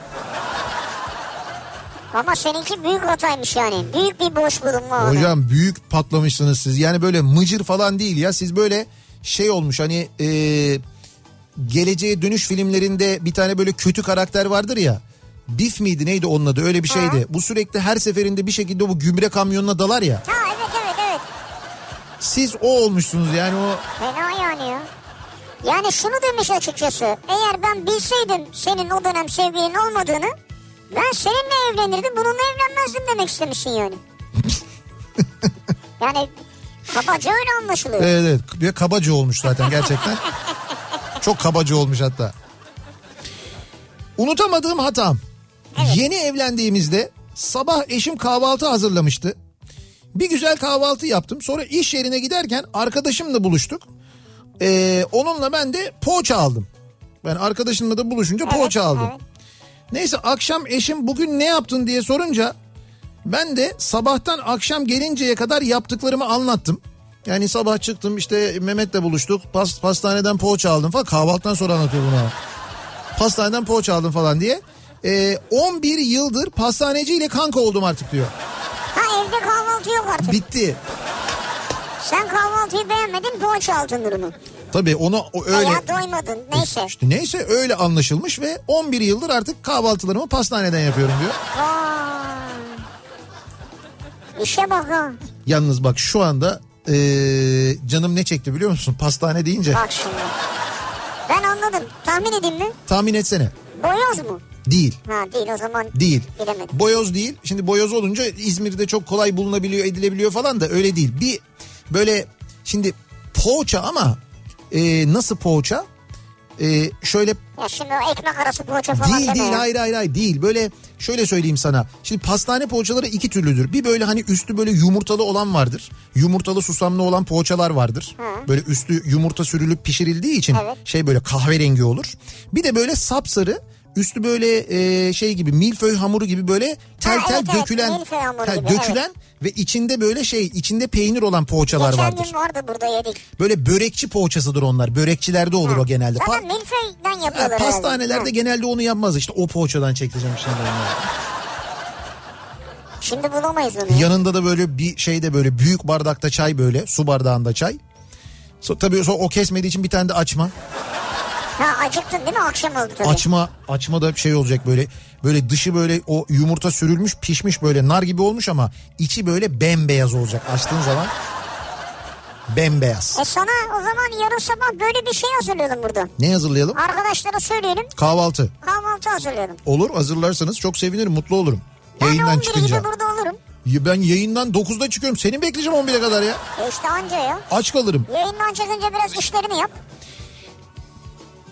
Ama seninki büyük hataymış yani. Büyük bir boş bulunma orada. Hocam büyük patlamışsınız siz. Yani böyle mıcır falan değil ya. Siz böyle şey olmuş hani e, geleceğe dönüş filmlerinde bir tane böyle kötü karakter vardır ya. Bif miydi neydi onun adı öyle bir şeydi. Bu sürekli her seferinde bir şekilde bu gümre kamyonuna dalar ya. Ha evet evet evet. Siz o olmuşsunuz yani o Fena yani ya. Yani şunu demiş açıkçası. Eğer ben bilseydim senin o dönem sevgilin olmadığını ben seninle evlenirdim bununla evlenmezdim demek istemişsin yani. [LAUGHS] yani kabaca öyle anlaşılıyor. Evet evet bir kabaca olmuş zaten gerçekten. Çok kabaca olmuş hatta. Unutamadığım hatam. Yeni evlendiğimizde sabah eşim kahvaltı hazırlamıştı. Bir güzel kahvaltı yaptım. Sonra iş yerine giderken arkadaşımla buluştuk. Ee, onunla ben de poğaça aldım. Ben arkadaşımla da buluşunca poğaça aldım. evet. Neyse akşam eşim bugün ne yaptın diye sorunca ben de sabahtan akşam gelinceye kadar yaptıklarımı anlattım. Yani sabah çıktım işte Mehmet'le buluştuk. Pas, pastaneden poğaça aldım falan. Kahvaltıdan sonra anlatıyor bunu. Pastaneden poğaça aldım falan diye. Ee, 11 yıldır pastaneciyle kanka oldum artık diyor. Ha evde kahvaltı yok artık. Bitti. Sen kahvaltıyı beğenmedin poğaça aldın durumu. Tabii onu o öyle... Veya doymadın neyse. İşte neyse öyle anlaşılmış ve 11 yıldır artık kahvaltılarımı pastaneden yapıyorum diyor. Vay. İşe bak ha. Yalnız bak şu anda ee, canım ne çekti biliyor musun? Pastane deyince. Bak şimdi. Ben anladım. Tahmin edeyim mi? Tahmin etsene. Boyoz mu? Değil. Ha değil o zaman. Değil. Bilemedim. Boyoz değil. Şimdi boyoz olunca İzmir'de çok kolay bulunabiliyor, edilebiliyor falan da öyle değil. Bir böyle şimdi poğaça ama e, nasıl poğaça? E, şöyle Ya şimdi o ekmek arası poğaça falan değil değil ya. hayır hayır hayır değil. Böyle şöyle söyleyeyim sana. Şimdi pastane poğaçaları iki türlüdür. Bir böyle hani üstü böyle yumurtalı olan vardır. Yumurtalı susamlı olan poğaçalar vardır. Böyle üstü yumurta sürülüp pişirildiği için Evet. şey böyle kahverengi olur. Bir de böyle sapsarı Üstü böyle e, şey gibi milföy hamuru gibi böyle tel Ha, tel evet, evet, dökülen hamuru ha, gibi, dökülen ve içinde böyle şey içinde peynir olan poğaçalar Geçen vardır. gün vardı burada yedik. Böyle börekçi poğaçasıdır onlar. Börekçilerde olur o genelde. Pa- Zaten milföyden Ha, yapıyorlar pastanelerde herhalde. Ha. genelde onu yapmaz. İşte o poğaçadan çekeceğim şimdi. Şimdi bulamayız onu. Yanında da böyle bir şeyde böyle büyük bardakta çay böyle su bardağında çay. So, tabii so- o kesmediği için bir tane de açma. Ha acıktın değil mi? Akşam oldu tabii. Açma açma da şey olacak böyle böyle dışı böyle o yumurta sürülmüş pişmiş böyle nar gibi olmuş ama içi böyle bembeyaz olacak açtığın zaman. Bembeyaz. E sana o zaman yarın sabah böyle bir şey hazırlayalım burada. Ne hazırlayalım? Arkadaşlara söyleyelim. Kahvaltı. Kahvaltı hazırlayalım. Olur hazırlarsanız çok sevinirim mutlu olurum. Ben Yayından 11 çıkınca. gibi burada olurum. Ya Ben yayından 9'da çıkıyorum. Seni bekleyeceğim 11'e kadar ya. E işte anca ya. Aç kalırım. Yayından çıkınca biraz işlerini yap.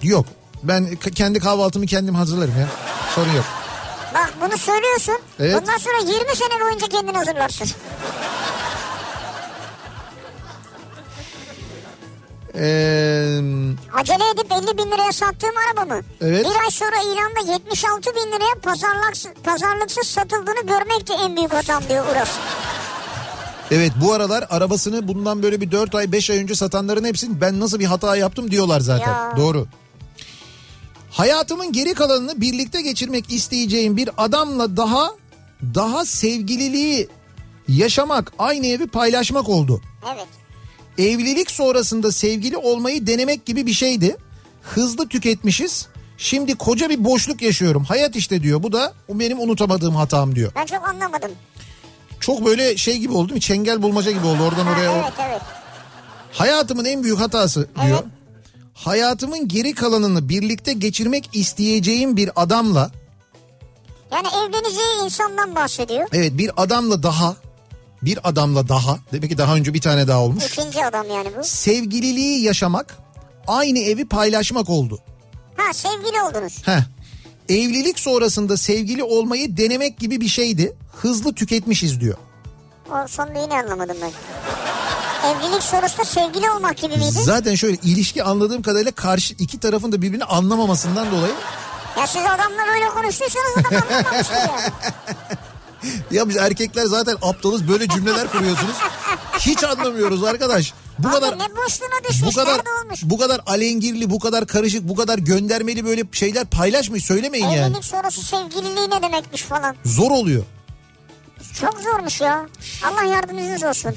Yok. Ben kendi kahvaltımı kendim hazırlarım ya. Sorun yok. Bak bunu söylüyorsun. Evet. Bundan sonra 20 sene boyunca kendin hazırlarsın. Ee, Acele edip 50 bin liraya sattığım arabamı. Evet. Bir ay sonra ilanda 76 bin liraya pazarlıksız, pazarlıksız satıldığını görmek de en büyük hatam diyor Uras. evet bu aralar arabasını bundan böyle bir 4 ay 5 ay önce satanların hepsinin ben nasıl bir hata yaptım diyorlar zaten. Ya. Doğru. Hayatımın geri kalanını birlikte geçirmek isteyeceğim bir adamla daha daha sevgililiği yaşamak, aynı evi paylaşmak oldu. Evet. Evlilik sonrasında sevgili olmayı denemek gibi bir şeydi. Hızlı tüketmişiz. Şimdi koca bir boşluk yaşıyorum. Hayat işte diyor. Bu da benim unutamadığım hatam diyor. Ben çok anlamadım. Çok böyle şey gibi oldu değil mi? Çengel bulmaca gibi oldu oradan Ha, oraya. o- evet evet. Hayatımın en büyük hatası diyor. Evet. Hayatımın geri kalanını birlikte geçirmek isteyeceğim bir adamla Yani evleneceği insandan bahsediyor. evet bir adamla daha bir adamla daha demek ki daha önce bir tane daha olmuş. İkinci adam yani bu. Sevgililiği yaşamak aynı evi paylaşmak oldu. Ha sevgili oldunuz. Heh. Evlilik sonrasında sevgili olmayı denemek gibi bir şeydi. Hızlı tüketmişiz diyor. O sonunu yine anlamadım ben. Evlilik sonrasında sevgili olmak gibi miydi? Zaten şöyle ilişki anladığım kadarıyla karşı iki tarafın da birbirini anlamamasından dolayı Ya siz adamla böyle konuştuysanız adam anlamamıştır yani. [LAUGHS] ya biz erkekler zaten aptalız böyle cümleler kuruyorsunuz. Hiç anlamıyoruz arkadaş. Bu Abi kadar ne boşluğuna düşmüş, bu kadar bu kadar alengirli, bu kadar karışık, bu kadar göndermeli böyle şeyler paylaşmayın, söylemeyin yani. Evlilik sonrası sevgililiği ne demekmiş falan. Zor oluyor. Çok zormuş ya. Allah yardımcınız olsun.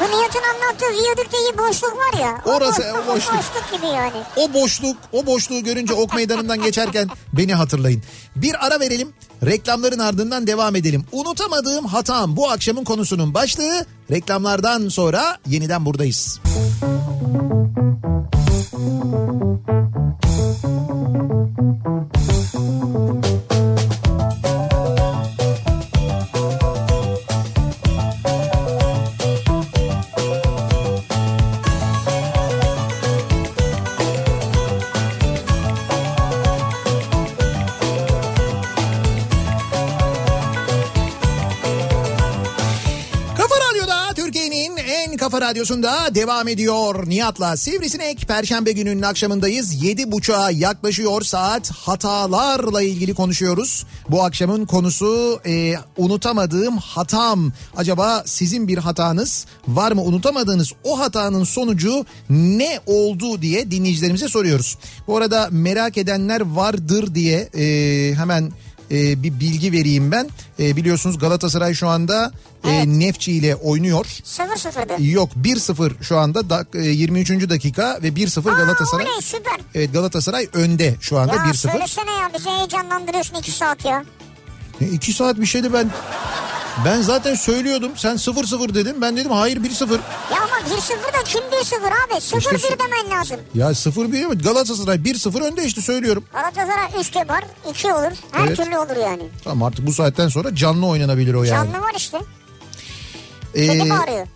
Bu Nihat'ın anlattığı viyadükteki boşluk var ya. Orası, boşluk, o boşluk. boşluk gibi yani. O boşluk, o boşluğu görünce ok meydanından geçerken beni hatırlayın. Bir ara verelim. Reklamların ardından devam edelim. Unutamadığım hatam bu akşamın konusunun başlığı. Reklamlardan sonra yeniden buradayız. Kafa radyosunda devam ediyor. Nihat'la Sivrisinek Perşembe gününün akşamındayız. Yedi buçuğa yaklaşıyor saat hatalarla ilgili konuşuyoruz. Bu akşamın konusu e, unutamadığım hatam. Acaba sizin bir hatanız var mı? Unutamadığınız o hatanın sonucu ne oldu diye dinleyicilerimize soruyoruz. Bu arada merak edenler vardır diye e, hemen e, bir bilgi vereyim ben. E, biliyorsunuz Galatasaray şu anda e, Evet. Nefçi ile oynuyor. 0-0'dı. Yok 1-0 şu anda dak- e, 23. dakika ve 1-0 Galatasaray. Aa, oley, süper. Evet Galatasaray önde şu anda Ya 1-0. söylesene ya bizi heyecanlandırıyorsun 2 saat ya. 2 saat bir şeydi ben ben zaten söylüyordum. Sen 0-0 dedin. Ben dedim hayır 1-0. Ya ama 1-0 da kim 1-0 abi? 0-1 İşte demen lazım. Ya 0-1 mi? Galatasaray 1-0 önde işte söylüyorum. Galatasaray 3 de var 2 olur. Her Evet. türlü olur yani. Tamam artık bu saatten sonra canlı oynanabilir o yani. Canlı var işte. Ee, bağırıyor.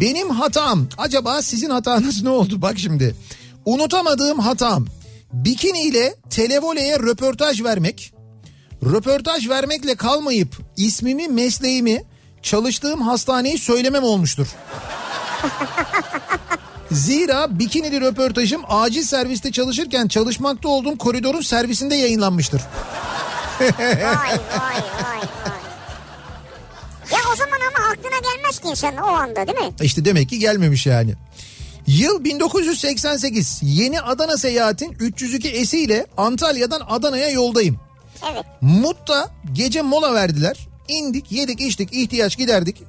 Benim hatam. Acaba sizin hatanız ne oldu? Bak şimdi. Unutamadığım hatam. Bikini ile televoleye röportaj vermek. Röportaj vermekle kalmayıp ismimi, mesleğimi, çalıştığım hastaneyi söylemem olmuştur. [LAUGHS] Zira bikinili röportajım acil serviste çalışırken çalışmakta olduğum koridorun servisinde yayınlanmıştır. Vay vay vay vay. Ya o zaman ama aklına gelmez ki insan o anda değil mi? İşte demek ki gelmemiş yani. Yıl 1988 yeni Adana seyahatin 302 esiyle Antalya'dan Adana'ya yoldayım. Evet. Mut'ta gece mola verdiler. İndik yedik içtik ihtiyaç giderdik.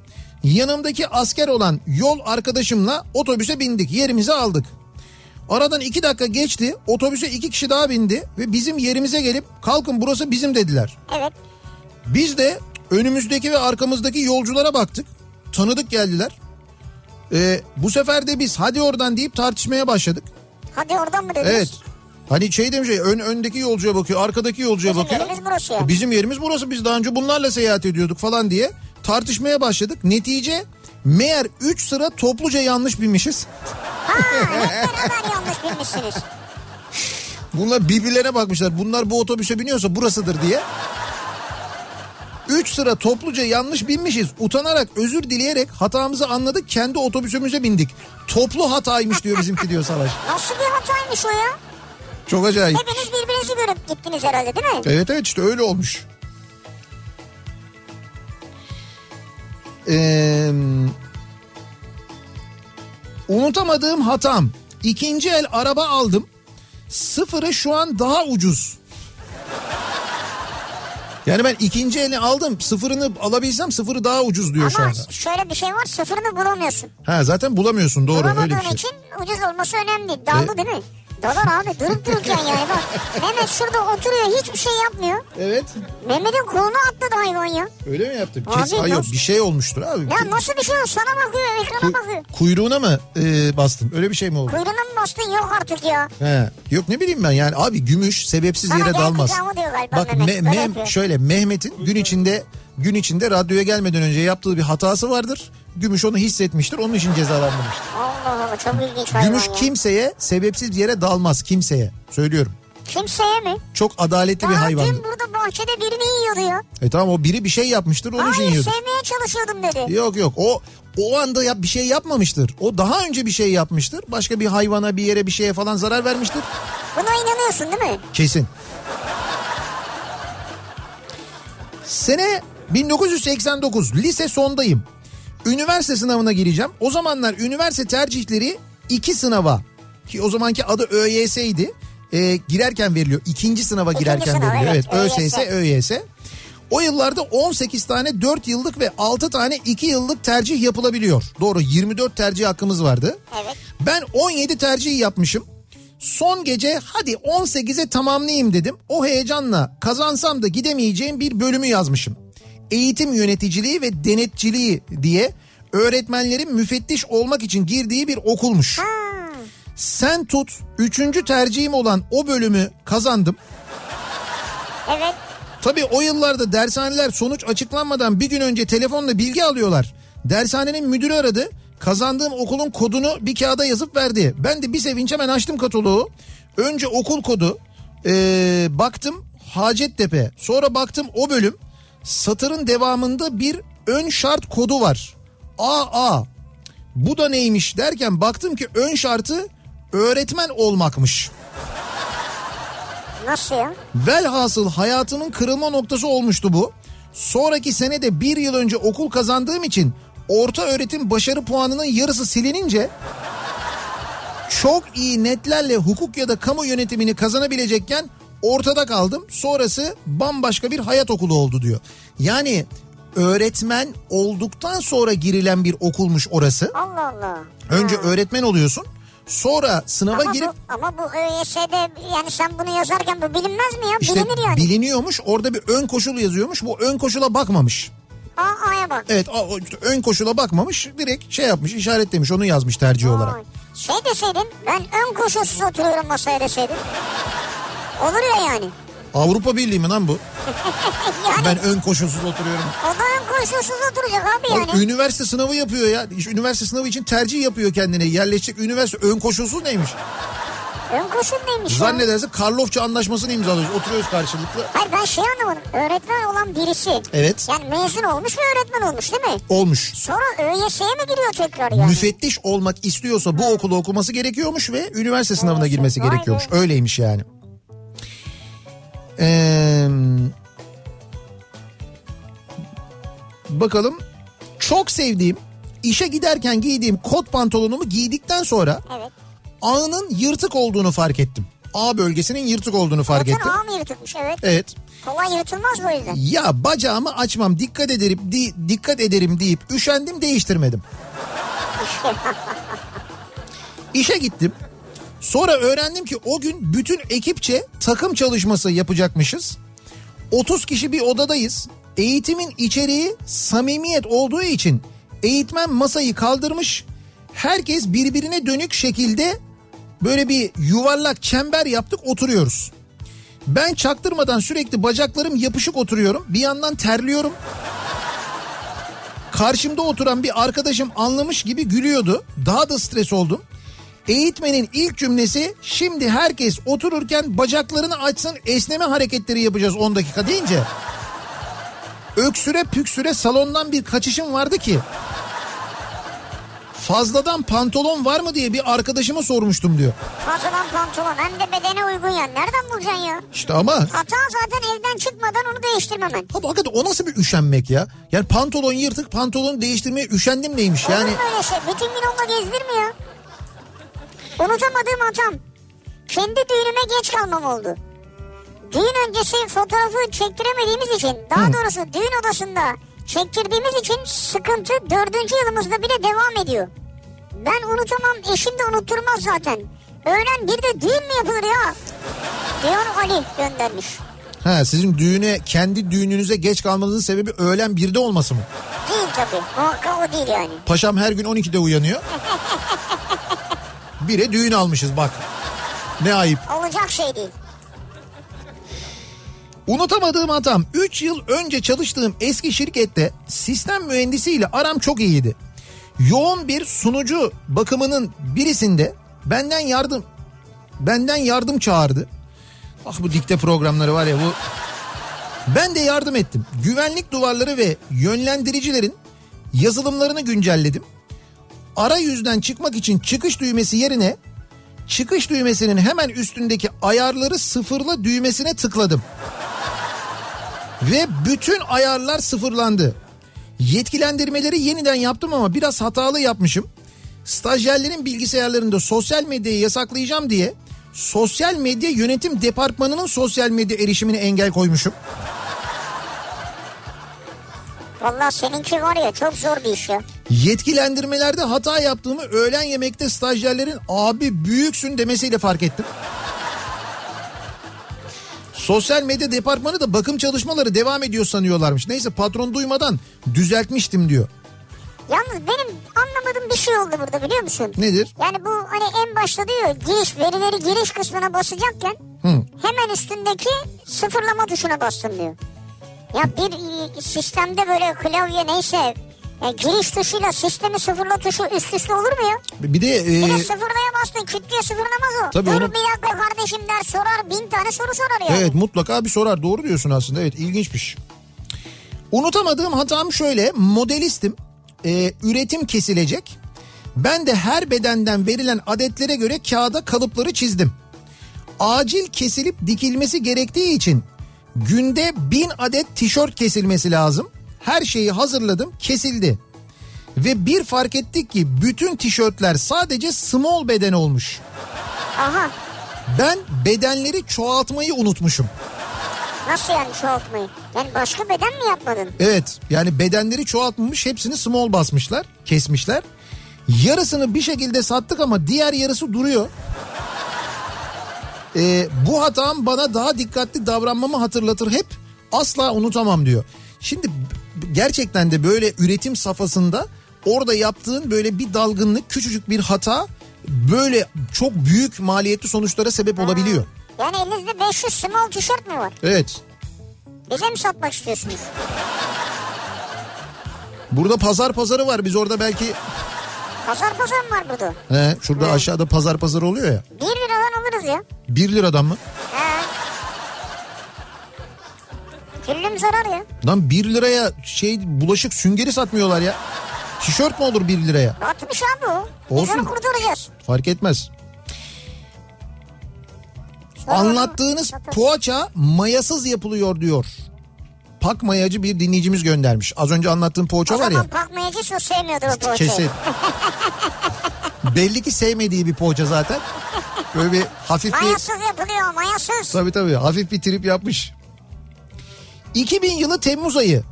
Yanımdaki asker olan yol arkadaşımla otobüse bindik yerimizi aldık. Aradan iki dakika geçti otobüse iki kişi daha bindi ve bizim yerimize gelip kalkın burası bizim dediler. Evet. Biz de önümüzdeki ve arkamızdaki yolculara baktık. Tanıdık geldiler. Ee, bu sefer de biz hadi oradan deyip tartışmaya başladık. Hadi oradan mı dediniz? Evet. Hani şey demiş ön, öndeki yolcuya bakıyor arkadaki yolcuya Bizim bakıyor. yerimiz burası ya. Bizim yerimiz burası biz daha önce bunlarla seyahat ediyorduk falan diye tartışmaya başladık. Netice meğer 3 sıra topluca yanlış binmişiz. Ha beraber yanlış bilmişsiniz. Bunlar birbirlerine bakmışlar. Bunlar bu otobüse biniyorsa burasıdır diye. Üç sıra topluca yanlış binmişiz. Utanarak özür dileyerek hatamızı anladık. Kendi otobüsümüze bindik. Toplu hataymış diyor bizimki diyor Savaş. Nasıl bir hataymış o ya? Çok acayip. Hepiniz birbirinizi görüp gittiniz herhalde değil mi? Evet evet işte öyle olmuş. Ee, unutamadığım hatam. İkinci el araba aldım. Sıfırı şu an daha ucuz. Yani ben ikinci elini aldım sıfırını alabilsem sıfırı daha ucuz diyor şu Ama anda. şöyle bir şey var sıfırını bulamıyorsun. Ha zaten bulamıyorsun doğru öyle bir şey. için ucuz olması önemli. Daldı E- değil mi? Dalar abi durup dururken yani bak. Mehmet şurada oturuyor hiçbir şey yapmıyor. Evet. Mehmet'in kolunu atladı hayvan ya. Öyle mi yaptım? Abi, Kes, hayır, nasıl- bir şey olmuştur abi. Ya nasıl bir şey o? Sana bakıyor ekrana Ku- bakıyor. kuyruğuna mı e, bastın? Öyle bir şey mi oldu? Kuyruğuna mı bastın yok artık ya. He. Yok ne bileyim ben yani abi gümüş sebepsiz Sana yere dalmaz. kucağıma diyor galiba Bak Mehmet, Me- yapıyor. şöyle Mehmet'in gün içinde gün içinde radyoya gelmeden önce yaptığı bir hatası vardır. Gümüş onu hissetmiştir. Onun için cezalandırmıştır. Allah Allah çok ilginç hayvan Gümüş ya. kimseye sebepsiz bir yere dalmaz kimseye. Söylüyorum. Kimseye mi? Çok adaletli bir Daha hayvan. dün burada bahçede birini yiyordu ya. E tamam o biri bir şey yapmıştır onun için Hayır yiyordur. sevmeye çalışıyordum dedi. Yok yok o o anda yap, bir şey yapmamıştır. O daha önce bir şey yapmıştır. Başka bir hayvana bir yere bir şeye falan zarar vermiştir. Buna inanıyorsun değil mi? Kesin. Sene 1989 lise sondayım. Üniversite sınavına gireceğim. O zamanlar üniversite tercihleri iki sınava ki o zamanki adı ÖYS'ydi. Ee, girerken veriliyor. İkinci sınava İkinci girerken sınav, veriliyor. evet, Evet, ÖSS, ÖYS. ÖYS. O yıllarda 18 tane 4 yıllık ve 6 tane 2 yıllık tercih yapılabiliyor. Doğru 24 tercih hakkımız vardı. Evet. Ben 17 tercih yapmışım. Son gece hadi 18'e tamamlayayım dedim. O heyecanla kazansam da gidemeyeceğim bir bölümü yazmışım. Eğitim yöneticiliği ve denetçiliği diye öğretmenlerin müfettiş olmak için girdiği bir okulmuş. Sen tut 3. tercihim olan o bölümü kazandım. Evet. Tabii o yıllarda dershaneler sonuç açıklanmadan bir gün önce telefonla bilgi alıyorlar. Dershanenin müdürü aradı. Kazandığım okulun kodunu bir kağıda yazıp verdi. Ben de bir sevinç hemen açtım kataloğu. Önce okul kodu. ee, baktım Hacettepe. Sonra baktım o bölüm. Satırın devamında bir ön şart kodu var. AA. Bu da neymiş derken baktım ki ön şartı öğretmen olmakmış. Nasıl ya? Velhasıl hayatımın kırılma noktası olmuştu bu. Sonraki senede bir yıl önce okul kazandığım için orta öğretim başarı puanının yarısı silinince çok iyi netlerle hukuk ya da kamu yönetimini kazanabilecekken ortada kaldım. Sonrası bambaşka bir hayat okulu oldu diyor. Yani öğretmen olduktan sonra girilen bir okulmuş orası. Allah Allah. Önce öğretmen oluyorsun. Sonra sınava Ama girip bu, ama bu ÖYS'de yani sen bunu yazarken bu bilinmez mi ya? işte Bilinir yani. biliniyormuş. Orada bir ön koşul yazıyormuş. Bu ön koşula bakmamış. Aa, A'ya bak. Evet a- o işte ön koşula bakmamış. Direkt şey yapmış işaretlemiş onu yazmış tercih olarak. Vay. Şey deseydin ben ön koşulsuz oturuyorum masaya deseydin. Olur ya yani. Avrupa Birliği mi lan bu? [LAUGHS] yani Ben ön koşulsuz oturuyorum. o da ön koşulsuz oturacak abi yani. üniversite sınavı yapıyor ya. Üniversite sınavı için tercih yapıyor kendine. Yerleşecek üniversite ön koşulsuz neymiş? Ön koşul neymiş ya? Zannederse Karlofça anlaşmasını imzalıyoruz. Oturuyoruz karşılıklı. Hayır ben şey anlamadım. Öğretmen olan birisi. Evet. Yani mezun olmuş ve öğretmen olmuş değil mi? Olmuş. Sonra ÖYS'ye mi giriyor tekrar yani? Müfettiş olmak istiyorsa bu okulu okuması gerekiyormuş ve üniversite sınavına girmesi Vay be. gerekiyormuş. Öyleymiş yani. Ee, bakalım. Çok sevdiğim, işe giderken giydiğim kot pantolonumu giydikten sonra Evet. ağının yırtık olduğunu fark ettim. A bölgesinin yırtık olduğunu fark Bakın ettim. ağ mı yırtılmış evet. Evet. Kolay yırtılmaz bu yüzden. Ya bacağımı açmam dikkat ederim di- dikkat ederim deyip üşendim değiştirmedim. [LAUGHS] İşe gittim. Sonra öğrendim ki o gün bütün ekipçe takım çalışması yapacakmışız. 30 kişi bir odadayız. Eğitimin içeriği samimiyet olduğu için eğitmen masayı kaldırmış. Herkes birbirine dönük şekilde böyle bir yuvarlak çember yaptık oturuyoruz. Ben çaktırmadan sürekli bacaklarım yapışık oturuyorum. Bir yandan terliyorum. Karşımda oturan bir arkadaşım anlamış gibi gülüyordu. Daha da stres oldum. Eğitmenin ilk cümlesi şimdi herkes otururken bacaklarını açsın esneme hareketleri yapacağız 10 dakika deyince. Öksüre püksüre salondan bir kaçışım vardı ki. Fazladan pantolon var mı diye bir arkadaşıma sormuştum diyor. Fazladan pantolon hem de bedene uygun ya. Nereden bulacaksın ya? İşte ama Hata zaten evden çıkmadan onu değiştirmemen. Abi hakikaten o nasıl bir üşenmek ya? Yani pantolon yırtık pantolonu değiştirmeye üşendim neymiş yani? Olur öyle şey? Bütün gün onunla mi ya? Unutamadığım hatam. Kendi düğünüme geç kalmam oldu. düğün öncesi fotoğrafı çektiremediğimiz için daha doğrusu düğün odasında çektirdiğimiz için sıkıntı dördüncü yılımızda bile devam ediyor. Ben unutamam eşim de unutturmaz zaten. Öğlen bir de düğün mü yapılır ya? Diyor Ali göndermiş. Ha sizin düğüne kendi düğününüze geç kalmanızın sebebi öğlen birde olması mı? Değil tabii. Muhakkak o değil yani. Paşam her gün 12'de uyanıyor. [LAUGHS] Bire düğün almışız bak. Ne ayıp. Olacak şey değil. Unutamadığım hatam 3 yıl önce çalıştığım eski şirkette sistem mühendisiyle aram çok iyiydi. Yoğun bir sunucu bakımının birisinde benden yardım benden yardım çağırdı. Ah bu dikte programları var ya bu. Ben de yardım ettim. Güvenlik duvarları ve yönlendiricilerin yazılımlarını güncelledim. Arayüzden çıkmak için çıkış düğmesi yerine çıkış düğmesinin hemen üstündeki ayarları sıfırla düğmesine tıkladım. Ve bütün ayarlar sıfırlandı. Yetkilendirmeleri yeniden yaptım ama biraz hatalı yapmışım. Stajyerlerin bilgisayarlarında sosyal medyayı yasaklayacağım diye sosyal medya yönetim departmanının sosyal medya erişimine engel koymuşum. Vallahi seninki var ya çok zor bir iş ya. Yetkilendirmelerde hata yaptığımı öğlen yemekte stajyerlerin abi büyüksün demesiyle fark ettim. Sosyal medya departmanı da bakım çalışmaları devam ediyor sanıyorlarmış. Neyse patron duymadan düzeltmiştim diyor. Yalnız benim anlamadığım bir şey oldu burada biliyor musun? Nedir? Yani bu hani en başta diyor giriş verileri giriş kısmına basacakken Hı. hemen üstündeki sıfırlama tuşuna bastın diyor. Ya bir sistemde böyle klavye neyse e, giriş tuşuyla sistemi sıfırla tuşu üst üste olur mu ya? Bir de Bir e, de sıfırlaya bastın küt diye sıfırlamaz o. Tabii Dur onu- bir dakika kardeşim der sorar bin tane soru sorar yani. evet mutlaka bir sorar doğru diyorsun aslında evet ilginçmiş. Unutamadığım hatam şöyle modelistim E, üretim kesilecek. Ben de her bedenden verilen adetlere göre kağıda kalıpları çizdim. Acil kesilip dikilmesi gerektiği için günde bin adet tişört kesilmesi lazım. Her şeyi hazırladım kesildi. Ve bir fark ettik ki bütün tişörtler sadece small beden olmuş. Aha Ben bedenleri çoğaltmayı unutmuşum. nasıl yani çoğaltmayı? Yani başka beden mi yapmadın? Evet yani bedenleri çoğaltmamış hepsini small basmışlar kesmişler. Yarısını bir şekilde sattık ama diğer yarısı duruyor. Ee, bu hatam bana daha dikkatli davranmamı hatırlatır hep asla unutamam diyor. Şimdi gerçekten de böyle üretim safhasında orada yaptığın böyle bir dalgınlık küçücük bir hata böyle çok büyük maliyetli sonuçlara sebep olabiliyor. Yani elinizde 500 small tişört mü var? Evet Bize mi satmak istiyorsunuz? burada pazar pazarı var biz orada belki Pazar pazar mı var burada? he, şurada aşağıda pazar pazarı oluyor ya 1 liradan alırız ya. 1 liradan mı? He. Küllüm zarar ya. Lan 1 liraya şey bulaşık süngeri satmıyorlar ya. Tişört mü olur 1 liraya? Batmış abi o. Biz Olsun. onu kurtaracağız. Fark etmez. Sonra Anlattığınız poğaça mayasız yapılıyor diyor. Pak mayacı bir dinleyicimiz göndermiş. Az önce anlattığım poğaça O var ya. o sevmiyordur o poğaçayı. Kesin. [LAUGHS] Belli ki sevmediği bir poğaça zaten. Böyle bir hafif bir... Mayasız yapılıyor mayasız. Tabii tabii hafif bir trip yapmış. 2000 yılı Temmuz ayı.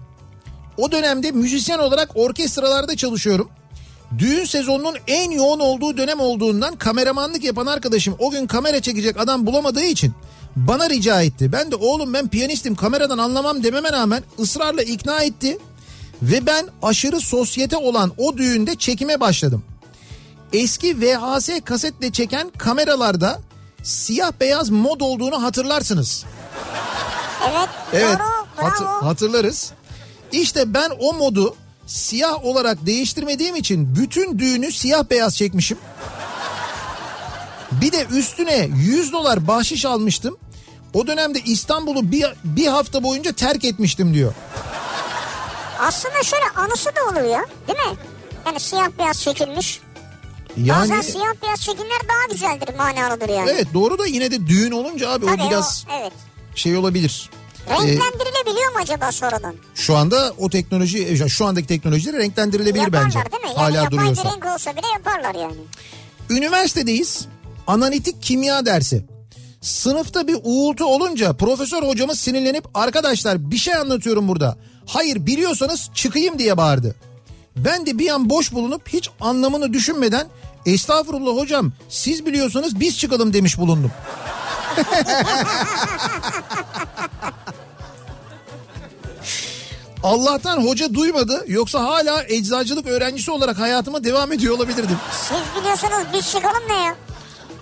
O dönemde müzisyen olarak orkestralarda çalışıyorum. Düğün sezonunun en yoğun olduğu dönem olduğundan kameramanlık yapan arkadaşım o gün kamera çekecek adam bulamadığı için bana rica etti. Ben de oğlum ben piyanistim kameradan anlamam dememe rağmen ısrarla ikna etti. Ve ben aşırı sosyete olan o düğünde çekime başladım. Eski VHS kasetle çeken kameralarda siyah beyaz mod olduğunu hatırlarsınız. Evet, Evet doğru bravo. hatırlarız. İşte ben o modu siyah olarak değiştirmediğim için bütün düğünü siyah beyaz çekmişim. Bir de üstüne 100 dolar bahşiş almıştım. O dönemde İstanbul'u bir, bir hafta boyunca terk etmiştim diyor. Aslında şöyle anısı da olur ya değil mi? Yani siyah beyaz çekilmiş. Yani Bazen siyah beyaz çekimler daha güzeldir manalıdır yani. evet doğru da yine de düğün olunca abi Tabii o biraz o, evet. şey olabilir. Ee, Renklendirilebiliyor mu acaba sonradan? şu anda o teknoloji şu andaki teknolojileri renklendirilebilir Yaparlar bence. değil mi? Yani Hala duruyorsa. bir renk olsa bile yaparlar yani. Üniversitedeyiz. Analitik kimya dersi. Sınıfta bir uğultu olunca profesör hocamız sinirlenip arkadaşlar bir şey anlatıyorum burada. Hayır biliyorsanız çıkayım diye bağırdı. Ben de bir an boş bulunup hiç anlamını düşünmeden estağfurullah hocam siz biliyorsanız biz çıkalım demiş bulundum. [LAUGHS] Allah'tan hoca duymadı yoksa hala eczacılık öğrencisi olarak hayatıma devam ediyor olabilirdim. Siz biliyorsanız biz çıkalım ne ya?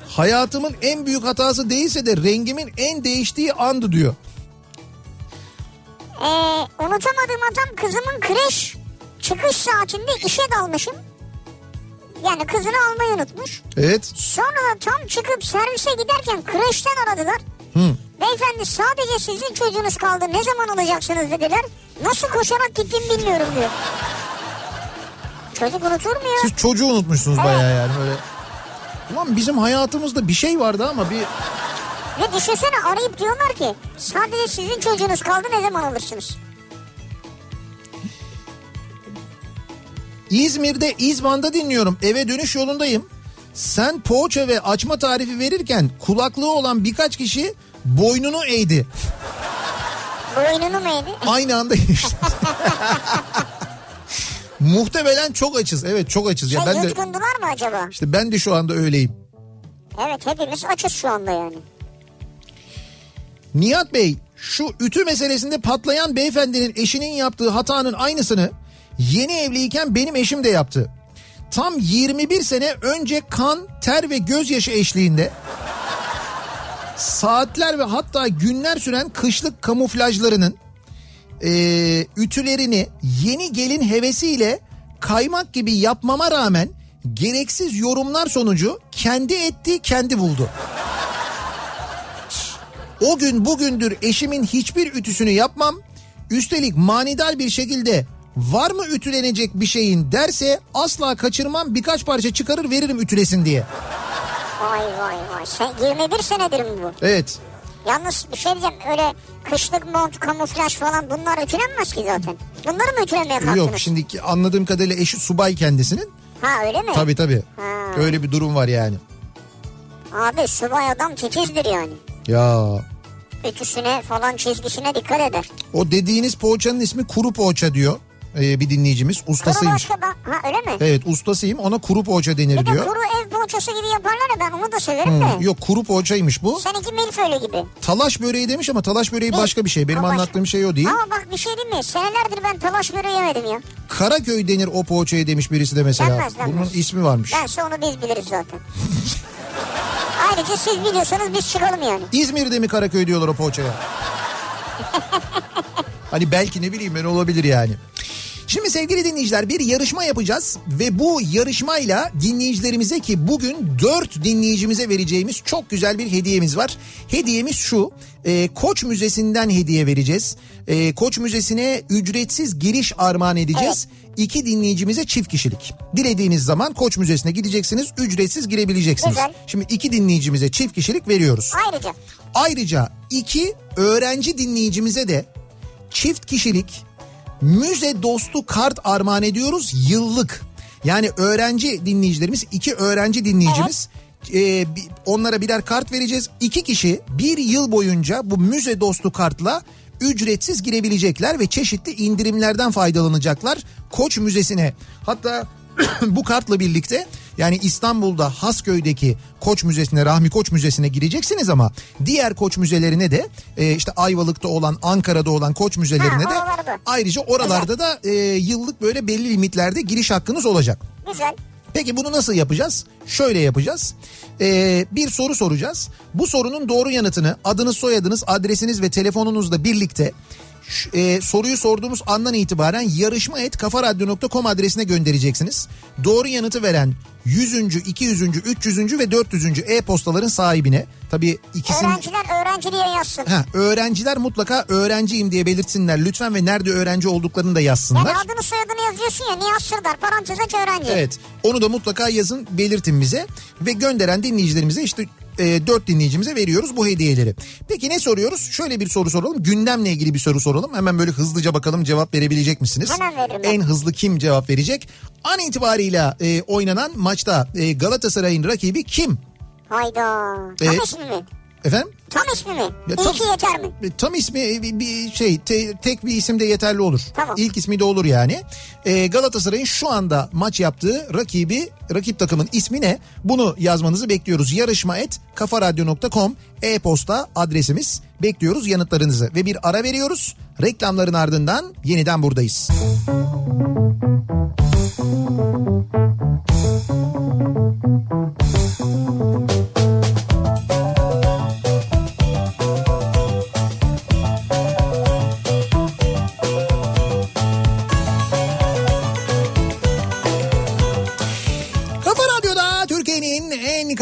Hayatımın en büyük hatası değilse de rengimin en değiştiği andı diyor. Ee, unutamadığım adam kızımın kreş çıkış saatinde işe dalmışım. Yani kızını almayı unutmuş. Evet. Sonra da tam çıkıp servise giderken kreşten aradılar. Hı. Beyefendi sadece sizin çocuğunuz kaldı ne zaman alacaksınız dediler. Nasıl koşarak gittim bilmiyorum diyor. Çocuk unutur mu ya? Siz çocuğu unutmuşsunuz bayağı yani böyle. Ulan bizim hayatımızda bir şey vardı ama bir Ve düşünsene arayıp diyorlar ki sadece sizin çocuğunuz kaldı ne zaman alırsınız? İzmir'de İzban'da dinliyorum. Eve dönüş yolundayım. Sen poğaça ve açma tarifi verirken kulaklığı olan birkaç kişi boynunu eğdi. Boynunu mu yedi? Aynı anda işte. [LAUGHS] Muhtemelen çok açız. Evet çok açız. Ya Şey ben de yutkundular mı acaba? işte ben de şu anda öyleyim. Evet hepimiz açız şu anda yani. Nihat Bey şu ütü meselesinde patlayan beyefendinin eşinin yaptığı hatanın aynısını yeni evliyken benim eşim de yaptı. Tam 21 sene önce kan, ter ve gözyaşı eşliğinde saatler ve hatta günler süren kışlık kamuflajlarının eee, ütülerini yeni gelin hevesiyle kaymak gibi yapmama rağmen gereksiz yorumlar sonucu kendi etti kendi buldu. O gün bugündür eşimin hiçbir ütüsünü yapmam. Üstelik manidar bir şekilde var mı ütülenecek bir şeyin derse asla kaçırmam birkaç parça çıkarır veririm ütülesin diye. Vay vay vay. Sen 21 senedir mi bu? Evet. Yalnız bir şey diyeceğim öyle kışlık mont, kamuflaj falan bunlar ütülenmez ki zaten. Bunları mı ütülemeye kalktınız? Yok şimdiki anladığım kadarıyla eşi subay kendisinin. Ha öyle mi? Tabii tabii. Ha. Öyle bir durum var yani. Abi subay adam titizdir yani. Ya Ütüsüne falan çizgisine dikkat eder. o dediğiniz poğaçanın ismi kuru poğaça diyor. Ee, bir dinleyicimiz Kuru ustasıymış. başka ben... Ha öyle mi? Evet ustasıyım ona kuru poğaça denir Bir de diyor. kuru ev poğaçası gibi yaparlar ya ben onu da severim de. Yok kuru poğaçaymış bu. Seninki milföylü gibi. Talaş böreği demiş ama talaş böreği Değil. başka bir şey. Benim O başka. anlattığım şey o değil. Ama bak bir şey diyeyim mi? Senelerdir ben talaş böreği yemedim ya. Karaköy denir o poğaçaya demiş birisi de mesela. Denmez, denmez. Bunun ismi varmış. Bense onu biz biliriz zaten. [LAUGHS] Ayrıca siz biliyorsanız biz çıkalım yani. İzmir'de mi Karaköy diyorlar o poğaçaya? [LAUGHS] hani belki ne bileyim ben olabilir yani. Şimdi sevgili dinleyiciler bir yarışma yapacağız ve bu yarışmayla dinleyicilerimize ki bugün 4 dinleyicimize vereceğimiz çok güzel bir hediyemiz var. Hediyemiz şu e, Koç Müzesi'nden hediye vereceğiz. E, Koç Müzesi'ne ücretsiz giriş armağan edeceğiz. İki dinleyicimize çift kişilik. Dilediğiniz zaman Koç Müzesi'ne gideceksiniz ücretsiz girebileceksiniz. Güzel. Şimdi iki dinleyicimize çift kişilik veriyoruz. Ayrıca Ayrıca iki öğrenci dinleyicimize de çift kişilik müze dostu kart armağan ediyoruz yıllık. Yani öğrenci dinleyicilerimiz iki öğrenci dinleyicimiz e, bi- onlara birer kart vereceğiz. İki kişi bir yıl boyunca bu müze dostu kartla ücretsiz girebilecekler ve çeşitli indirimlerden faydalanacaklar Koç Müzesi'ne. Hatta [CLEARS THROAT] bu kartla birlikte yani İstanbul'da Hasköy'deki Koç Müzesi'ne, Rahmi Koç Müzesi'ne gireceksiniz ama diğer Koç müzelerine de e, işte Ayvalık'ta olan, Ankara'da olan Koç müzelerine Ha, de oralarda. ayrıca oralarda da e, yıllık böyle belli limitlerde giriş hakkınız olacak. güzel. Peki bunu nasıl yapacağız? Şöyle yapacağız. Ee, bir soru soracağız. Bu sorunun doğru yanıtını adınız, soyadınız, adresiniz ve telefonunuzla birlikte e, soruyu sorduğumuz andan itibaren yarışma et kafaradyo.com adresine göndereceksiniz. Doğru yanıtı veren 100. 200. 300. ve 400. e-postaların sahibine tabii ikisinin... Öğrenciler öğrenci diye yazsın. Ha, öğrenciler mutlaka öğrenciyim diye belirtsinler lütfen ve nerede öğrenci olduklarını da yazsınlar. Yani adını soyadını yazıyorsun ya Nihat Sırdar parantez aç öğrenci. Evet onu da mutlaka yazın belirtin bize ve gönderen dinleyicilerimize işte e, 4 dinleyicimize veriyoruz bu hediyeleri. Peki ne soruyoruz? Şöyle bir soru soralım. Gündemle ilgili bir soru soralım. Hemen böyle hızlıca bakalım cevap verebilecek misiniz? Hemen veririm. En hızlı kim cevap verecek? An itibarıyla e, oynanan maçta e, Galatasaray'ın rakibi kim? Hayda. Evet. İsmi mi? Efendim? Tam ismi mi? Ya İlki tam- yeter mi? E, Tam ismi e, bir, şey te- tek bir isim de yeterli olur. Tamam. İlk ismi de olur yani. E, Galatasaray'ın şu anda maç yaptığı rakibi rakip takımın ismi ne? Bunu yazmanızı bekliyoruz. Yarışma et kafaradyo.com e-posta adresimiz. Bekliyoruz yanıtlarınızı ve bir ara veriyoruz. Reklamların ardından yeniden buradayız. Kafa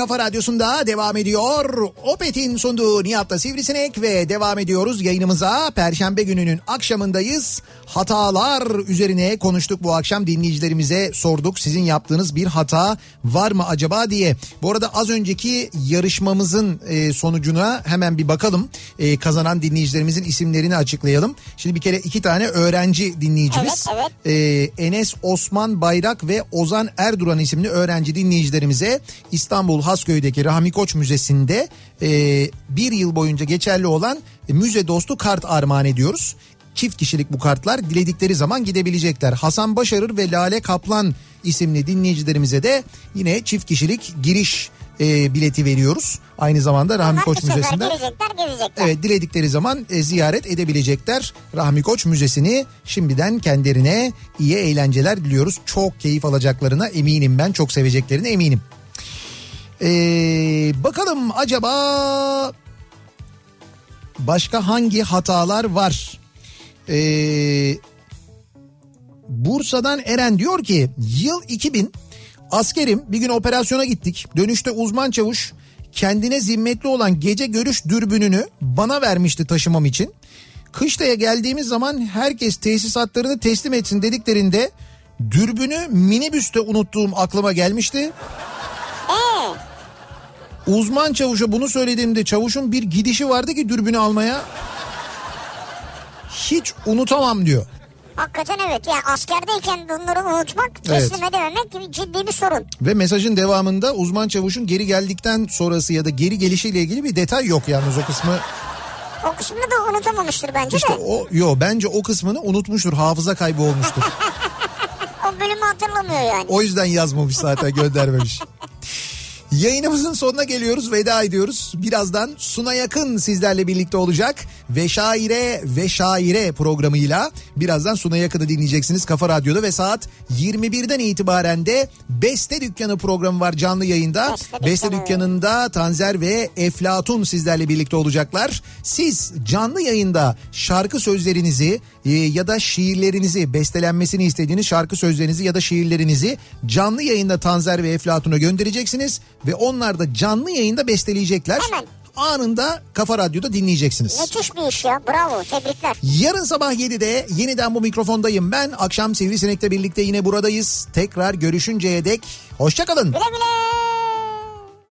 kafa radyosunda devam ediyor. Opet'in sunduğu Nihat'la Sivrisinek ve devam ediyoruz yayınımıza. Perşembe gününün akşamındayız. Hatalar üzerine konuştuk bu akşam dinleyicilerimize sorduk. Sizin yaptığınız bir hata var mı acaba diye. Bu arada az önceki yarışmamızın e, sonucuna hemen bir bakalım. E, kazanan dinleyicilerimizin isimlerini açıklayalım. Şimdi bir kere iki tane öğrenci dinleyicimiz. Evet, evet. Ee, Enes Osman Bayrak ve Ozan Erduran isimli öğrenci dinleyicilerimize İstanbul Hasköy'deki Rahmi Koç Müzesi'nde e, bir yıl boyunca geçerli olan müze dostu kart armağan ediyoruz. Çift kişilik bu kartlar diledikleri zaman gidebilecekler. Hasan Başarır ve Lale Kaplan isimli dinleyicilerimize de yine çift kişilik giriş e, bileti veriyoruz. Aynı zamanda Rahmi Onlar Koç Müzesi'nde. gelecekler. Evet diledikleri zaman e, ziyaret edebilecekler. Rahmi Koç Müzesi'ni şimdiden kendilerine iyi eğlenceler diliyoruz. Çok keyif alacaklarına eminim ben. Çok seveceklerine eminim. Ee, bakalım acaba başka hangi hatalar var? Ee, Bursa'dan Eren diyor ki yıl 2000 askerim bir gün operasyona gittik. Dönüşte uzman çavuş kendine zimmetli olan gece görüş dürbününü bana vermişti taşımam için. Kışlaya geldiğimiz zaman herkes tesisatlarını teslim etsin dediklerinde dürbünü minibüste unuttuğum aklıma gelmişti. Uzman çavuşa bunu söylediğimde çavuşun bir gidişi vardı ki dürbünü almaya. Hiç unutamam diyor. hakikaten evet. Yani askerdeyken bunları unutmak, teslim edememek gibi ciddi bir sorun. Ve mesajın devamında uzman çavuşun geri geldikten sonrası ya da geri gelişiyle ilgili bir detay yok yalnız o kısmı. O kısmını da unutamamıştır bence İşte de. o yo bence o kısmını unutmuştur. Hafıza kaybı olmuştur. [LAUGHS] O bölümü hatırlamıyor yani. O yüzden yazmamış zaten göndermemiş. [LAUGHS] Yayınımızın sonuna geliyoruz veda ediyoruz. Birazdan Suna Yakın sizlerle birlikte olacak. Ve Şaire ve Şaire programıyla birazdan Suna Yakın'ı dinleyeceksiniz Kafa Radyo'da ve saat 21'den itibaren de Beste Dükkanı programı var canlı yayında. Beste Beste Dükkanı. Dükkanı'nda Tanzer ve Eflatun sizlerle birlikte olacaklar. Siz canlı yayında şarkı sözlerinizi ya da şiirlerinizi bestelenmesini istediğiniz şarkı sözlerinizi ya da şiirlerinizi canlı yayında Tanzer ve Eflatun'a göndereceksiniz ve onlar da canlı yayında besteleyecekler. Hemen. Anında Kafa Radyo'da dinleyeceksiniz. Müthiş bir iş ya. Bravo. Tebrikler. Yarın sabah 7'de yeniden bu mikrofondayım ben. Akşam Sivrisinek'le birlikte yine buradayız. Tekrar görüşünceye dek hoşçakalın. Güle güle.